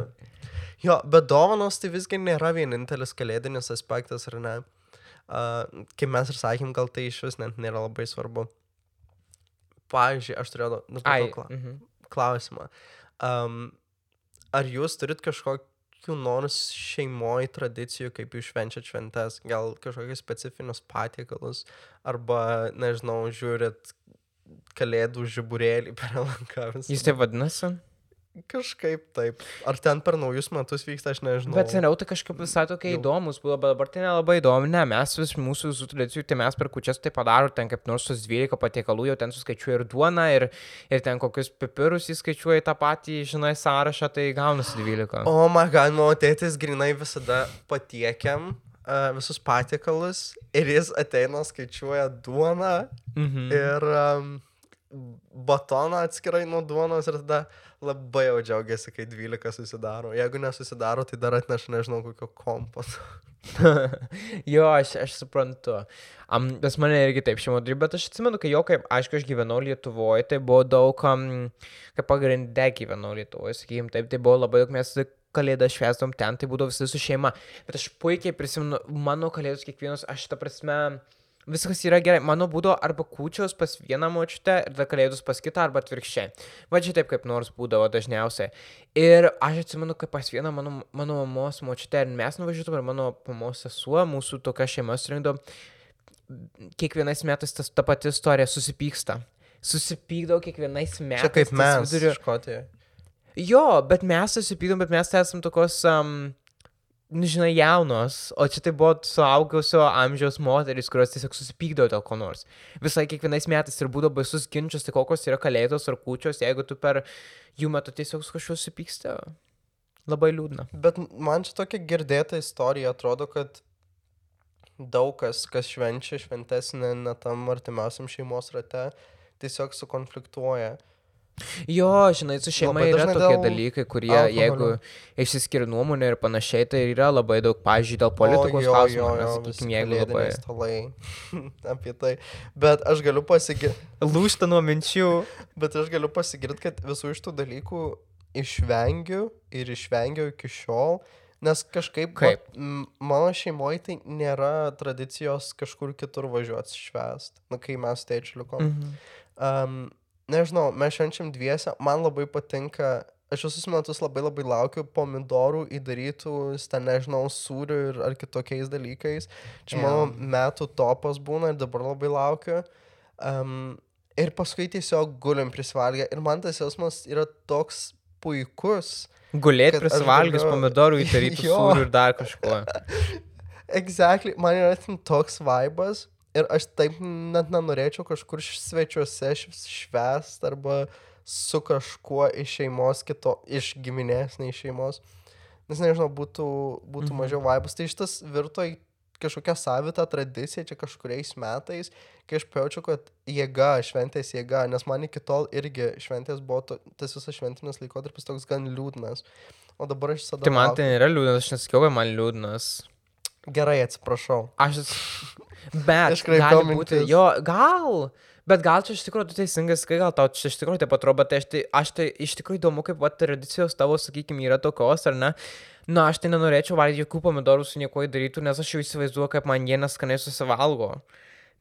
B: Jo, bet dovanos tai visgi nėra vienintelis kalėdinis aspektas, ar ne? Uh, kaip mes ir sakėm, gal tai iš vis net nėra labai svarbu. Pavyzdžiui, aš turėjau nu, kla
A: Mhm.
B: klausimą. Um, ar jūs turit kažkokių nors šeimoje tradicijų, kaip jūs švenčiat šventes, gal kažkokius specifinius patiekalus, arba, nežinau, žiūrit kalėdų žiburėlį per [laughs] lanką.
A: Jis taip vadinasi?
B: Kažkaip taip. Ar ten per naujus metus vyksta, aš nežinau.
A: Bet seniau tai kažkaip visai tokie
B: Jau.
A: įdomus buvo, bet dabar tai nelabai įdomu. Ne, mes vis mūsų visų tradicijų, tai mes per kučias tai padaro, ten kaip nors sus 12 patiekalų, jau ten suskaičiuoja ir duoną, ir, ir ten kokius pipirus įskaičiuoja tą patį, žinai, sąrašą, tai gaunasi 12.
B: O, man gal, mano tėtis grinai visada patiekiam uh, visus patiekalus ir jis ateina, skaičiuoja duoną
A: Mhm.
B: ir um, batoną atskirai nuo duonos ir tada labai jau džiaugiasi, kai 12 susidaro. Jeigu nesusidaro, tai dar atneša nežinau kokio kompoto. [laughs]
A: jo, aš, aš suprantu. Um, nes mane irgi taip šeimo turi, bet aš atsimenu, kai jau, kaip, aišku, aš gyvenau Lietuvoje, tai buvo daug, um, kaip pagrindė gyvenau Lietuvoje, sakykim, taip, tai buvo labai daug mes kalėdą švestom ten, tai būdavo visi su šeima. Bet aš puikiai prisimenu, mano kalėdos kiekvienos, aš tą prasme, viskas yra gerai. Mano būdavo arba kūčios pas vieną močiutę ir tada kalėdos pas kitą, arba atvirkščiai. Va čia taip kaip nors būdavo dažniausiai. Ir aš atsimenu, kaip pas vieną mano, mano mamos močiutę ir mes nuvažiuotume, ir mano mamos sesuo, mūsų tokia šeima surinkdavo, kiekvienais metais tas ta pati istorija susipyksta. Susipykdavo kiekvienais metais.
B: Čia kaip mes.
A: vidurio-
B: Škotijoje.
A: Jo, bet mes susipydom, bet mes tai esam tokios, um, žinai, jaunos, o čia tai buvo suaugusio amžiaus moteris, kurios tiesiog susipykdavo dėl ko nors. Visai kiekvienais metais ir būdavo baisus ginčius, tai kokios yra kalėdos ar kūčios, jeigu tu per jų metu tiesiog su kažkuo susipyksti. Labai liūdna.
B: Bet man čia tokia girdėta istorija, atrodo, kad daug kas, kas švenčia šventes ne, ne tam artimiausiam šeimos rate, tiesiog sukonfliktuoja.
A: Jo, žinai, su šeima
B: Labai
A: yra tokie dalykai, kurie,
B: alkoholio.
A: jeigu išsiskiria nuomonė ir panašiai, tai yra labai daug, pažiūrėjau, dėl politikos klausimų.
B: jo,
A: nes,
B: jo,
A: sakykim,
B: visi
A: jeigu labai...
B: Stalai. [laughs] apie tai. Bet aš galiu pasigirti,
A: Lūšta nuo minčių.
B: bet aš galiu pasigirti, kad visų iš tų dalykų išvengiu ir išvengiau iki šiol. Nes kažkaip
A: Kaip?
B: vat, m- mano šeimoje tai nėra tradicijos kažkur kitur važiuoti švest. Na, kai mes tėčiu likom.
A: Mhm.
B: Um, nežinau, mes švenčiam dviese, man labai patinka, aš visus metus labai labai laukiu pomidorų įdarytų, ten nežinau, sūrių ir ar kitokiais dalykais. Čia mano metų topas būna ir dabar labai laukiu. Um, ir paskui tiesiog gulim prisivalgę. Ir man tas jausmas yra toks puikus.
A: Gulėti prisivalgius
B: galiu-
A: pomidorų įtarytų [laughs]
B: Jo.
A: sūrių ir dar kažko. [laughs]
B: Exactly, man yra toks vaibas. Ir aš taip net nenorėčiau kažkur svečiuose š- švęst arba su kažkuo iš šeimos kito, iš giminės, ne iš šeimos. Nes nežinau, būtų, būtų
A: Mhm.
B: mažiau vaibas. Tai šitas virto į kažkokią savitą tradiciją čia kažkuriais metais, kai aš pajaučiau, kad jėga, šventės jėga, nes man iki tol irgi šventės buvo to, tas visas šventinis laikotarpis toks gan liūdnas. O dabar aš visada...
A: Tai man
B: laukiu-
A: tai nėra liūdnas, aš nesakiau, man liūdnas.
B: Gerai, atsiprašau.
A: Aš. Bet.
B: Iškraipiau
A: gali būti,
B: mintis.
A: jo, gal. Bet gal čia iš tikrųjų tu teisingai sakai, gal tau čia iš tikrųjų taip atrodo, bet tai aš tai, aš tai iš tikrųjų įdomu, kaip va, tradicijos tavo, sakykime, yra tokios, ar ne? Na, aš tai nenorėčiau valgyti jokių pomidorų su niekuo įdarytų, nes aš jau įsivaizduoju, kaip man jie neskaniai susivalgo.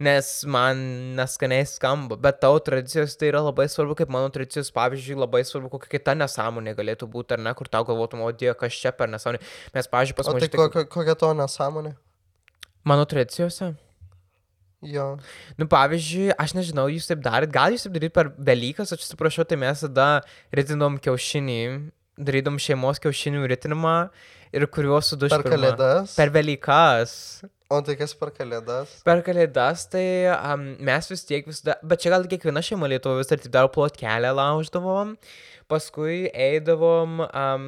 A: Nes man neskaniai skamba, bet tavo tradicijos tai yra labai svarbu, kaip mano tradicijos, pavyzdžiui, labai svarbu, kokia kita nesąmonė galėtų būti, ar ne, kur tau galvotum, o dieve, kas čia per nesąmonė. Mes, pavyzdžiui, pas
B: O tai
A: mus...
B: kokia, kokia to nesąmonė?
A: Mano tradicijose?
B: Jo.
A: Nu, pavyzdžiui, aš nežinau, jūs taip darėt, gal jūs taip daryt per Velykas, aš atsiprašau, tai mes tada ritinom kiaušinį, darydom šeimos kiaušinių ritinimą ir kuriuos suduš
B: Per kalėdas.
A: Per Velykas.
B: O tai kas per kalėdas?
A: Per kalėdas, tai um, mes vis tiek visada, bet čia gal kiekviena šeima Lietuva vis dar taip dar plot kelią lauždavom, paskui eidavom, um,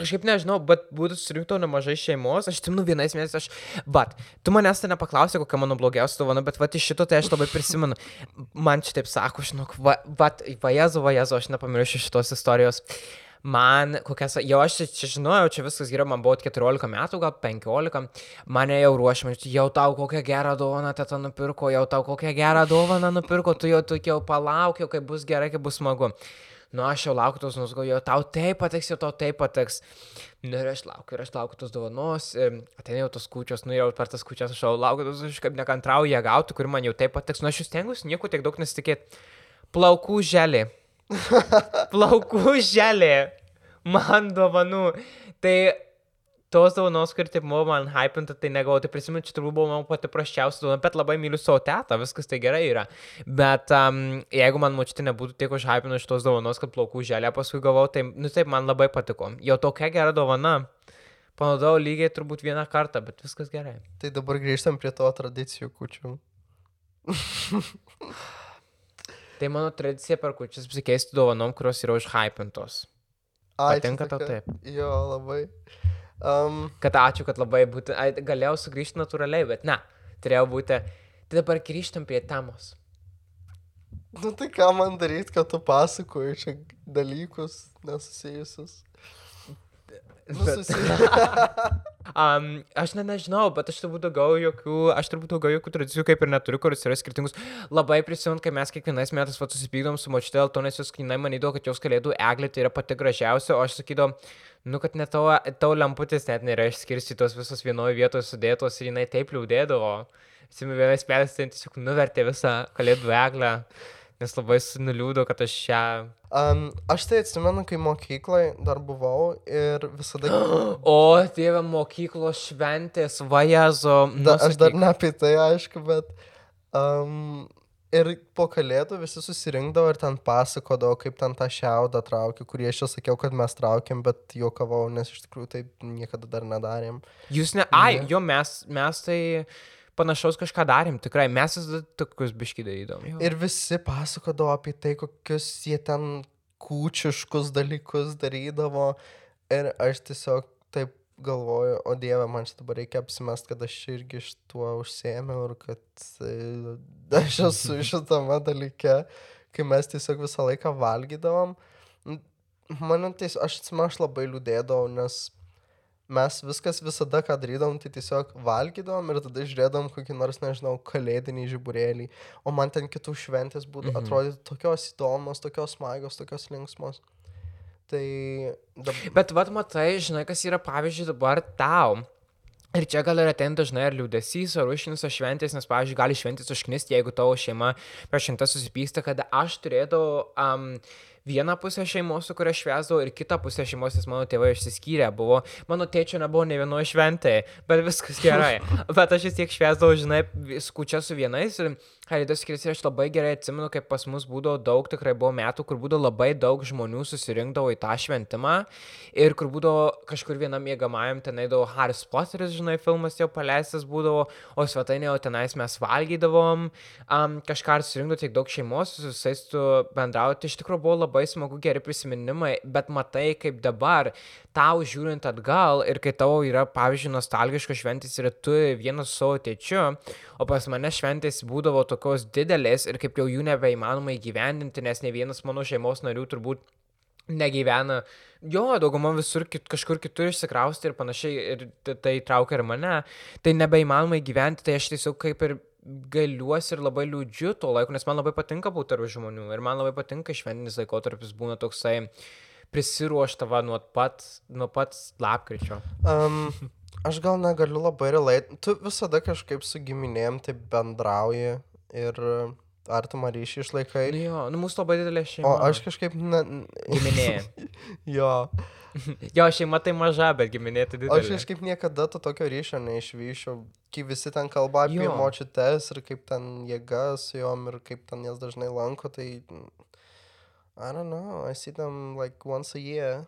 A: kažkaip nežinau, bet būtų surinkto nemažai šeimos, aš timnu vienais mėnesiais, aš, bet, tu manęs tai nepaklausė, kokia mano blogiausia dovana, bet va, iš šito tai aš labai prisimenu, man čia taip sako, žinok, va, va, va, jezu, va, jezu, aš nepamiršiu šitos istorijos. Man, kokias, jau aš čia, žinojau, čia viskas gerai, man buvo 14 metų, gal 15, mane jau ruošiama, jau tau kokią gerą dovaną teta nupirko, jau tau kokią gerą dovaną nupirko, tu jau, tu jau palaukiau, kaip bus gerai, kaip bus smagu. Nu, aš jau laukiu tos nuskau, jau tau taip patiks, jau tau taip patiks. Nu, ir aš laukiu, ir aš laukiu tos dovanos, ateina jau tos kučios, nu, jau per tas kučias aš jau laukiu, tos aš kaip nekantrauju ją gauti, kuri man jau taip patiks. Nu, aš jūs stengiuosi nieko tiek daug nesitikėti. Plaukų želė. Plaukų želė. Man dovanų. Tai tos dovanos, kur taip buvo man hypinta, tai negavau, tai prisimenu, čia turbūt buvo man pati prasčiausia dovana, bet labai myliu savo tetą, viskas tai gerai yra. Bet um, jeigu man močiutė nebūtų tiek užhypinus šitos dovanos, kad plaukų želę paskui gavau, tai, nu taip, man labai patiko. Jau tokia gera dovana. Panaudojau lygiai turbūt vieną kartą, bet viskas gerai.
B: Tai dabar grįžtam prie to tradicijų kučių. [laughs]
A: Tai mano tradicija per kučias pasikeisti dovanom, kurios yra užhypintos.
B: Ai, čia
A: Patinka tau taip?
B: Jo, labai. Um,
A: Kad ačiū, kad labai būtų, ai, galėjau sugrįžti natūraliai, bet ne, turėjau būti. Tai dabar grįžtam prie temos.
B: nu tai ką man daryti, kad tu pasakoji čia dalykus nesusijusius.
A: Um, [laughs] aš ne, nežinau, bet aš turbūt daugiau jokių, aš turbūt daugiau jokių tradicijų kaip ir neturiu, kuris yra skirtingus. Labai prisimint, kai mes kiekvienais metais vat susipykdom su močiute dėl to, nes jos kainai manydavo, kad jos kalėdų eglė tai yra pati gražiausia, o aš sakydavau, nu, kad net tavo, tavo lemputis net nėra išskirstytos visos vienoje vietoje sudėtos ir jinai taip liūdėdavo. Atsimenu, vienais metais tai tiesiog nuvertė visą kalėdų eglę, nes labai nuliūdo, kad aš šią...
B: Um, aš tai atsimenu, kai mokyklai dar buvau ir visada... [gasps]
A: O, tėvė, mokyklos šventės, vajazo.
B: Da, aš dar ne apie tai, aišku, bet... Um, ir po kalėdų visi susirinkdavo ir ten pasakodavo, kaip ten tą šiaudą traukė, kurį aš jau sakiau, kad mes traukėm, bet juokavau, nes iš tikrųjų taip niekada dar nedarėm.
A: Jūs ne. Ai, jo, mes, mes tai panašaus kažką darėm, tikrai. Mes vis tokius biški darydom. jo.
B: Ir visi pasakodavo apie tai, kokius jie ten kūčiškus dalykus darydavo. Ir aš tiesiog taip galvoju, o Dieve, man čia dabar reikia apsimest, kad aš irgi iš tuo užsėmiau ir kad e, aš [laughs] esu šitame dalyke, kai mes tiesiog visą laiką valgydavom. N- Man tiesiog, aš atsimenu, aš labai liūdėdavau, nes mes viskas visada, ką darydavom, tai tiesiog valgydavom ir tada žiūrėdavom kokį nors, nežinau, kalėdinį žiburėlį. O man ten kitų šventės būtų, mhm. atrodytų tokios įdomios, tokios smagios, tokios linksmos. Tai dabar...
A: Bet vad matai, žinai, kas yra pavyzdžiui dabar tau. Ir čia gal yra ten dažnai ir liūdėsys, ar užkniso šventės, nes, pavyzdžiui, gali šventės užknisti, jeigu tavo šeima per šimtą susipyksta, kad aš turėdavau um, vieną pusę šeimos, su kuria švesdavau, ir kitą pusę šeimos, nes mano tėvai išsiskyrė buvo. Mano tėčio nebuvo ne vienoje šventėje, bet viskas gerai. [laughs] bet aš vis tiek švesdavau, žinai, skučia su vienais ir Skiriasi ir aš labai gerai atsimenu, kaip pas mus būdavo daug, tikrai buvo metų, kur būdavo labai daug žmonių susirinkdavo į tą šventimą ir kur būdavo kažkur vienam mėgamajam tenai daug Harris Potteris, žinai, filmas jau paleistas būdavo, o svetainė jau tenais mes valgydavom, um, kažką ir surinkdavo tiek daug šeimos, su visais tu bendrauti, iš tikrųjų buvo labai smagu, geri prisiminimai, bet matai, kaip dabar tau žiūrint atgal ir kai tavo yra, pavyzdžiui, nostalgiškos šventės ir tu vienas su savo tėčiu, o pas mane šventės būdavo tokios didelės ir kaip jau jų nebeįmanoma įgyvendinti, nes ne vienas mano šeimos narių turbūt negyvena. Jo, dauguma visur kit, kažkur kitur išsikrausti ir panašiai, ir tai traukia ir mane. Tai nebeįmanoma įgyventi, tai aš tiesiog kaip ir galiuosi ir labai liūdžiu to laiko, nes man labai patinka būti tarp žmonių ir man labai patinka šventinis laikotarpis būna toksai prisiruoštava nuo pat, nuo pat lapkričio.
B: Um, aš gal negaliu labai relate. Tu visada kažkaip su giminėm taip bendrauji ir artimą ryšį išlaikai.
A: Nu jo, nu mūsų labai didelė šeima.
B: O aš kažkaip... Ne,
A: Giminė. [laughs]
B: jo. [laughs]
A: Jo, šeima tai maža, bet giminė tai
B: O
A: didelė.
B: aš kažkaip niekada to tokio ryšio neišvyšiau. Kai visi ten kalba apie
A: Jo.
B: močiutes ir kaip ten jėga su jom ir kaip ten jas dažnai lanko, tai... I don't know, I see them like once a year.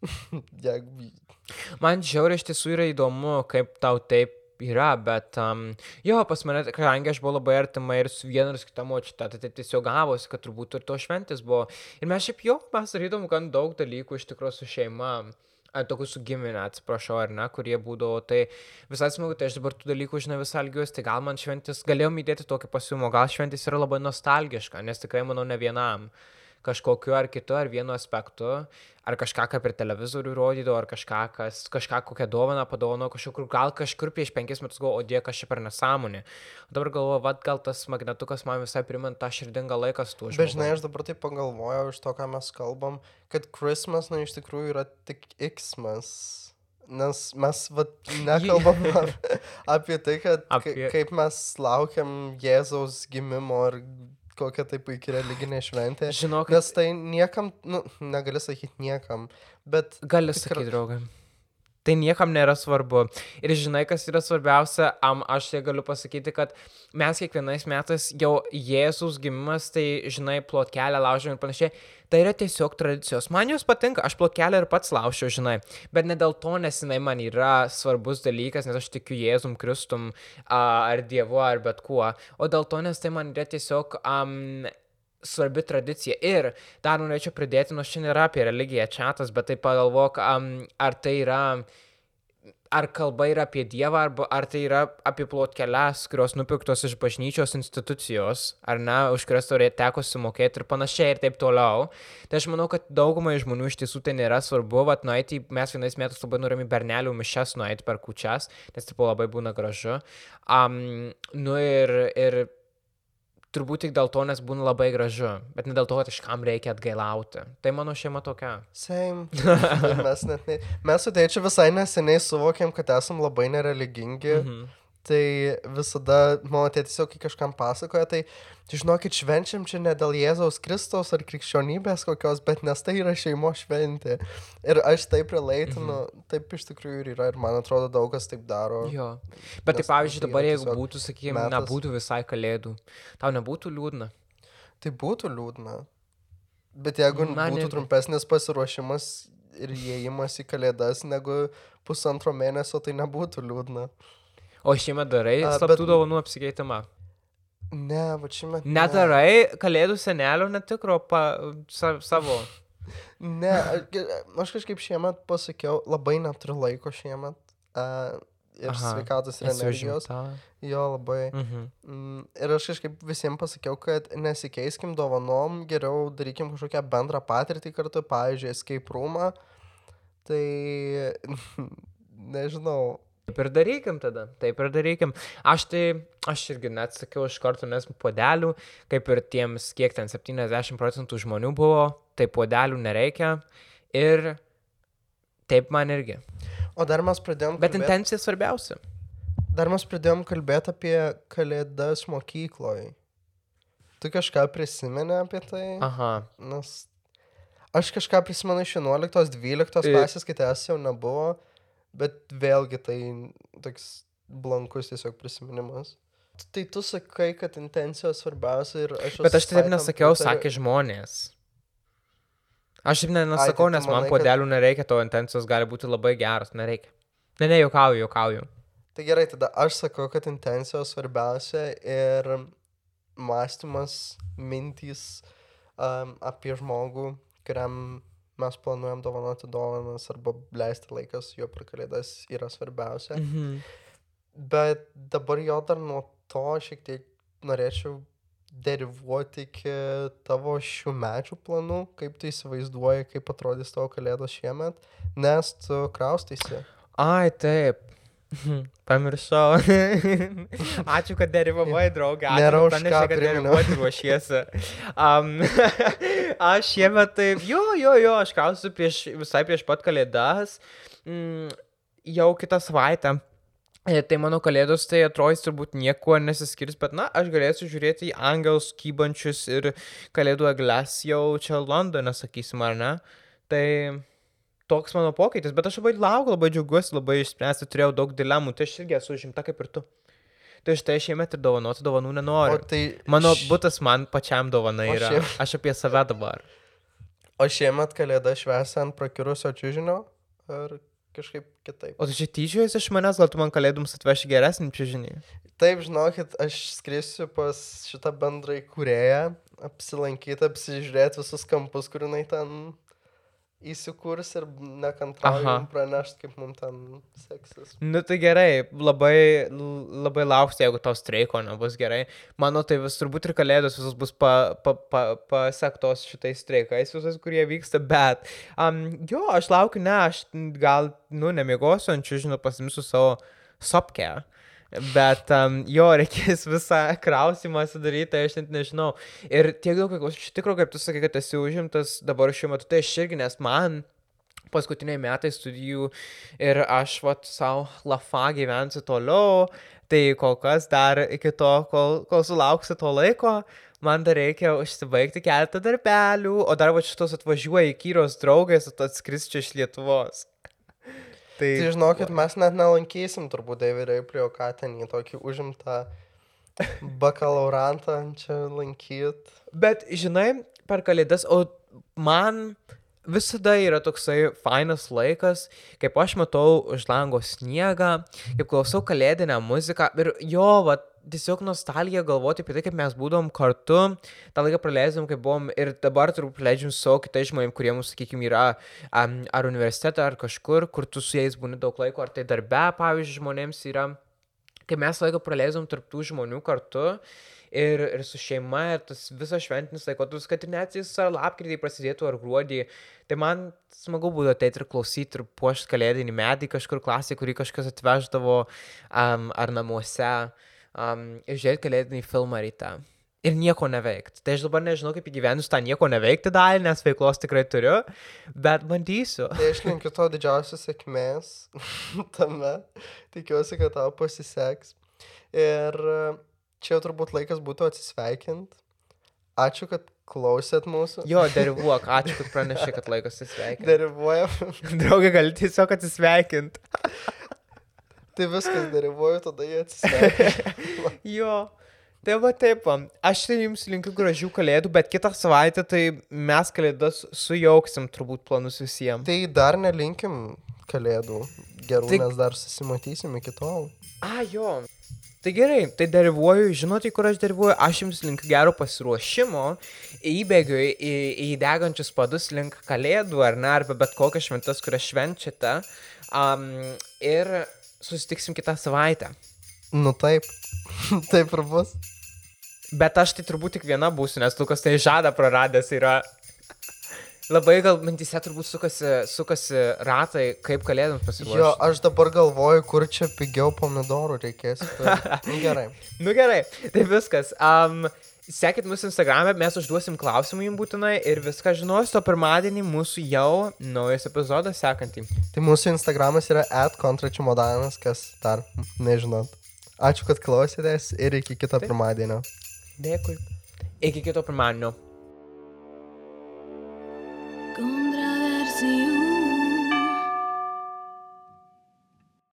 B: [laughs] Jeigu...
A: Man žiauriai iš tiesų yra įdomu, kaip tau taip yra, bet um, jo, pas mane, kadangi aš buvau labai artima ir su viena ir su kita močiute, tai taip tiesiog gavosi, kad turbūt ir to šventis buvo. Ir mes šiaip jo, mes darydom gan daug dalykų iš tikrųjų su šeima. Tokių su giminė, atsiprašau, ar ne, kurie būdavo, tai visai smagu, tai aš dabar tų dalykų žinau visą algius, tai gal man šventis, galėjom įdėti tokį pasiūlymą, gal šventis yra labai nostalgiška, nes tikrai manau ne vienam kažkokiu ar kitu, ar vienu aspektu, ar kažką, ką per televizorių rodydavo, ar kažką, kas, kažką kokią dovaną padovano, kažkur, gal kažkur prieš penkis metus galvoju, o die, čia per nesąmonė. O dabar galvoju, vad gal tas magnetukas man visai primint tą širdingą laiką su tuo
B: Bet žinai, aš dabar taip pagalvojau iš to, ką mes kalbam, kad Christmas, na, iš tikrųjų yra tik Xmas. Nes mes vat, [laughs] nekalbam apie, apie tai, kad apie...
A: Apie-
B: kaip mes laukiam Jėzaus gimimo ir kokia tai puikia religinė šventė.
A: Žinok,
B: Nes tai niekam, nu, negali sakyti niekam, bet
A: Gali
B: tikra-
A: sakyti, draugai. Tai niekam nėra svarbu. Ir žinai, kas yra svarbiausia, am, aš tai galiu pasakyti, kad mes kiekvienais metais jau Jėzus gimimas, tai žinai, plotkelę laužom ir panašiai. Tai yra tiesiog tradicijos. Man jos patinka, aš plotkelę ir pats laušiu, žinai. Bet ne dėl to, nes jinai man yra svarbus dalykas, nes aš tikiu Jėzum Kristum ar Dievu ar bet kuo. O dėl to, nes tai man yra tiesiog... Um, svarbi tradicija. Ir dar norėčiau pridėti, nors šiandien yra apie religiją čatas, bet tai pagalvok, um, ar tai yra, ar kalba yra apie Dievą, arba ar tai yra apie plotkeles, kurios nupirktos iš bažnyčios institucijos, ar ne, už kurias rei- teko sumokėti ir panašiai ir taip toliau. Tai aš manau, kad daugumai žmonių iš tiesų tai nėra svarbu, vat nueiti, mes vienais metais labai norėjome į bernelių mišes nueiti per kučias, nes tai labai būna gražu. Um, nu ir, ir turbūt tik dėl to, nes būna labai gražu, bet ne dėl to, kad kažkam reikia atgailauti. Tai mano šeima tokia.
B: Same. Ir mes, net ne... mes su tėčiu visai neseniai suvokėm, kad esam labai nereligingi. Mhm. Tai visada mano tėtis jau kai kažkam pasakoja, tai žinokit, švenčiam čia ne dėl Jėzaus Kristaus ar krikščionybės kokios, bet nes tai yra šeimo šventė. Ir aš taip relaitinu, mhm. taip iš tikrųjų ir yra, ir man atrodo daug kas taip daro.
A: Jo. Bet tai
B: Nes
A: pavyzdžiui,
B: tai
A: dabar
B: yra
A: jeigu būtų, sakykime, nebūtų visai kalėdų, tau nebūtų liūdna.
B: Tai būtų liūdna. Bet jeigu
A: Man
B: būtų
A: irgi.
B: trumpesnis pasiruošimas ir įėjimas į kalėdas negu pusantro mėnesio, tai nebūtų liūdna.
A: O šiemet darai slaptų
B: bet-
A: dovanų apsikeitimą.
B: Ne, va čia met.
A: Nedarai kalėdų senelio netikro pa, sa, savo. [laughs]
B: Ne, aš, kažkaip šiemet pasakiau, labai neturiu laiko šiemet. Uh, ir
A: Aha,
B: sveikatos ir energijos. Jo, labai.
A: Mhm.
B: Mm, ir aš kažkaip visiems pasakiau, kad nesikeiskim dovanom, geriau darykim kažkokią bendrą patirtį kartu, pavyzdžiui, escape roomą. Tai [laughs] nežinau.
A: Taip ir darykim tada, taip ir darykim. Aš tai, aš irgi net sakiau iš karto, nes podelių, kaip ir tiems, kiek ten 70 procentų žmonių buvo, tai podelių nereikia. Ir taip man irgi.
B: O dar mes pradėjom
A: Bet
B: kalbėt-
A: intencija svarbiausia.
B: Dar mes pradėjom kalbėti apie kalėdas mokykloje. Tu kažką prisimeni apie tai?
A: Aha.
B: Nes aš kažką prisimenu iš 11-12
A: I-
B: klasės, kai tas jau nebuvo, bet vėlgi tai toks blankus tiesiog prisiminimas. Tai tu sakai, kad intencijos svarbiausia ir aš...
A: Bet aš taip nesakiau,
B: pritariu.
A: sakė žmonės. Aš taip ne- nesakau,
B: tai tu
A: nes man
B: manai, kad-
A: podelių nereikia, to intencijos gali būti labai geras, nereikia. Ne, ne, juokauju, juokauju.
B: Tai gerai, tada aš sakau, kad intencijos svarbiausia ir mąstymas, mintys um, apie žmogų, kuriam mes planuojam dovanoti dovanas arba leisti laikas jo per kalėdas yra svarbiausia.
A: Mhm.
B: Bet dabar jo dar nuo to šiek tiek norėčiau derivuoti iki tavo šių mečių planų, kaip tu įsivaizduoji, kaip atrodys tavo kalėdos šiemet, nes tu kraustaisi.
A: Ai, taip. [laughs] Pamiršau. [laughs] Ačiū, kad derivavai, draugė. Ačiū,
B: Nėra už ką
A: derivuoti ruošiesi. Um, [laughs] aš šiemet taip, jo, jo, jo, aš krausiu prieš, visai prieš pat kalėdas. Mm, jau kitą savaitę. E, Tai mano kalėdos tai atrodys turbūt niekuo nesiskirs, bet na, aš galėsiu žiūrėti į angelus kybančius ir kalėdų egles jau čia Londone, sakysim, ar ne. Tai toks mano pokytis, bet aš labai laukiu, labai džiaugiuosi, labai išspręsti, turėjau daug dilemų, tai aš irgi esu užimta kaip ir tu. Tai štai šiemet ir dovanoti dovanų
B: O
A: nenoriu.
B: tai
A: Mano
B: š-
A: būtas man pačiam dovana
B: O
A: yra.
B: šiaip-
A: Aš apie save dabar.
B: O šiemet kalėda švęsi ant prakirusio čiūžinio ar kažkaip kitaip?
A: O tu čia tyčiojasi iš manęs, gal tu man kalėdums atveši geresnį čiūžinį?
B: Taip, žinokit, aš skrisiu pas šitą bendrai kurėją, apsilankyti, apsižiūrėti visus kampus, kur jinai ten įsikurs ir jum pranešti, kaip mums ten seksis.
A: Nu tai gerai, labai, labai lauksiu, jeigu tau streiko nebus gerai. Mano tai vis turbūt ir kalėdos visos bus pa, pa, pa, pasektos šitais streikais, visos, kurie vyksta, bet um, jo, aš laukiu, ne, aš gal, nu, nemiegosiu ant čia, žinau, pasimsiu savo sopkę. Bet um, jo, reikės visą krausimą sudaryti, tai aš net nežinau. Ir tiek daug, iš tikrųjų, kaip tu sakai, kad esi užimtas dabar šiuo metu, tai aš irgi, nes man paskutiniai metai studijų ir aš vat savo lafa gyvensiu toliau, tai kol kas dar iki to, kol, kol sulauksiu to laiko, man dar reikia užsibaigti keletą darbelių, o dar va šitos atvažiuoja į kyros draugės, o tu atskris čia iš Lietuvos. Tai,
B: Tai žinokit, mes net nelankysim turbūt Davidai prie ką ten į tokį užimtą bakalaurantą čia lankyt.
A: Bet, žinai, per kalėdas, o man visada yra toksai fainas laikas, kaip aš matau už lango sniegą, kaip klausau kalėdinę muziką ir jo, va, tiesiog nostalgija galvoti apie tai, kaip mes būdom kartu, tą laiką praleidom, kaip buvom ir dabar turbūt praleidžiam su kitais žmonėmis, kurie mūsų, sakykime, yra um, ar universitete, ar kažkur, kur tu su jais būni daug laiko, ar tai darbe, pavyzdžiui, žmonėms yra. Kai mes laiką praleidom tarp tų žmonių kartu ir, ir su šeima, ir tas visas šventinis laikotarpis, kad ir net jis ar lapkritį prasidėtų, ar gruodį, tai man smagu būtų ateiti ir klausyti ir puošti kalėdinį medį kažkur klasėje, kurį kažkas atveždavo um, ar namuose um, žiūrėti kalėdinį filmą ryte. Ir nieko neveikti. Tai aš dabar nežinau, kaip įgyvenus tą nieko neveikti dalį, nes veiklos tikrai turiu, bet bandysiu.
B: Tai aš linkiu to didžiausios sėkmės [laughs] tame. Tikiuosi, kad tau pasiseks. Ir e, čia jau turbūt laikas būtų atsisveikinti. Ačiū, kad klausėt mūsų.
A: Jo, derivuok, ačiū, kad pranešė, kad laikas atsisveikinti.
B: Derivuojam.
A: Draugė, gali tiesiog atsisveikinti. [laughs]
B: tai viskas derivuoju, tada jie atsisveikina. [laughs]
A: Jo. Tai va taip, va. aš tai jums linkiu gražių kalėdų, bet kitą savaitę tai mes kalėdas sujauksim turbūt planus visiems.
B: tai dar nelinkim kalėdų gerų,
A: Tai-
B: nes dar susimatysim iki tol.
A: A, jo. Tai gerai, tai derivuoju, žinote, kur aš derivuoju, aš jums linkiu gero pasiruošimo, įbėgiu į, į degančius padus link kalėdų ar ne, arba bet kokias šventas, kurias švenčiate. Um, ir susitiksim kitą savaitę.
B: Nu taip. [laughs] taip ir bus.
A: Bet aš tai turbūt tik viena būsiu, nes Lukas tai žada praradęs yra. Labai gal mintise turbūt sukasi, sukasi ratai, kaip kalėdams pasiruošti.
B: Jo, aš dabar galvoju, kur čia pigiau pomidorų reikės. [laughs] Nu, gerai.
A: Nu gerai, tai viskas. Um, sekit mūsų Instagram'e, mes užduosim klausimų jums būtinai ir viską žinosite, o pirmadienį mūsų jau naujas epizodas sekantį.
B: Tai mūsų Instagramas yra atkontračimodanas, kas dar nežinot. Ačiū, kad klausėtės ir iki kito
A: Taip.
B: pirmadienio.
A: Dėkui. Iki kito pirmadienio.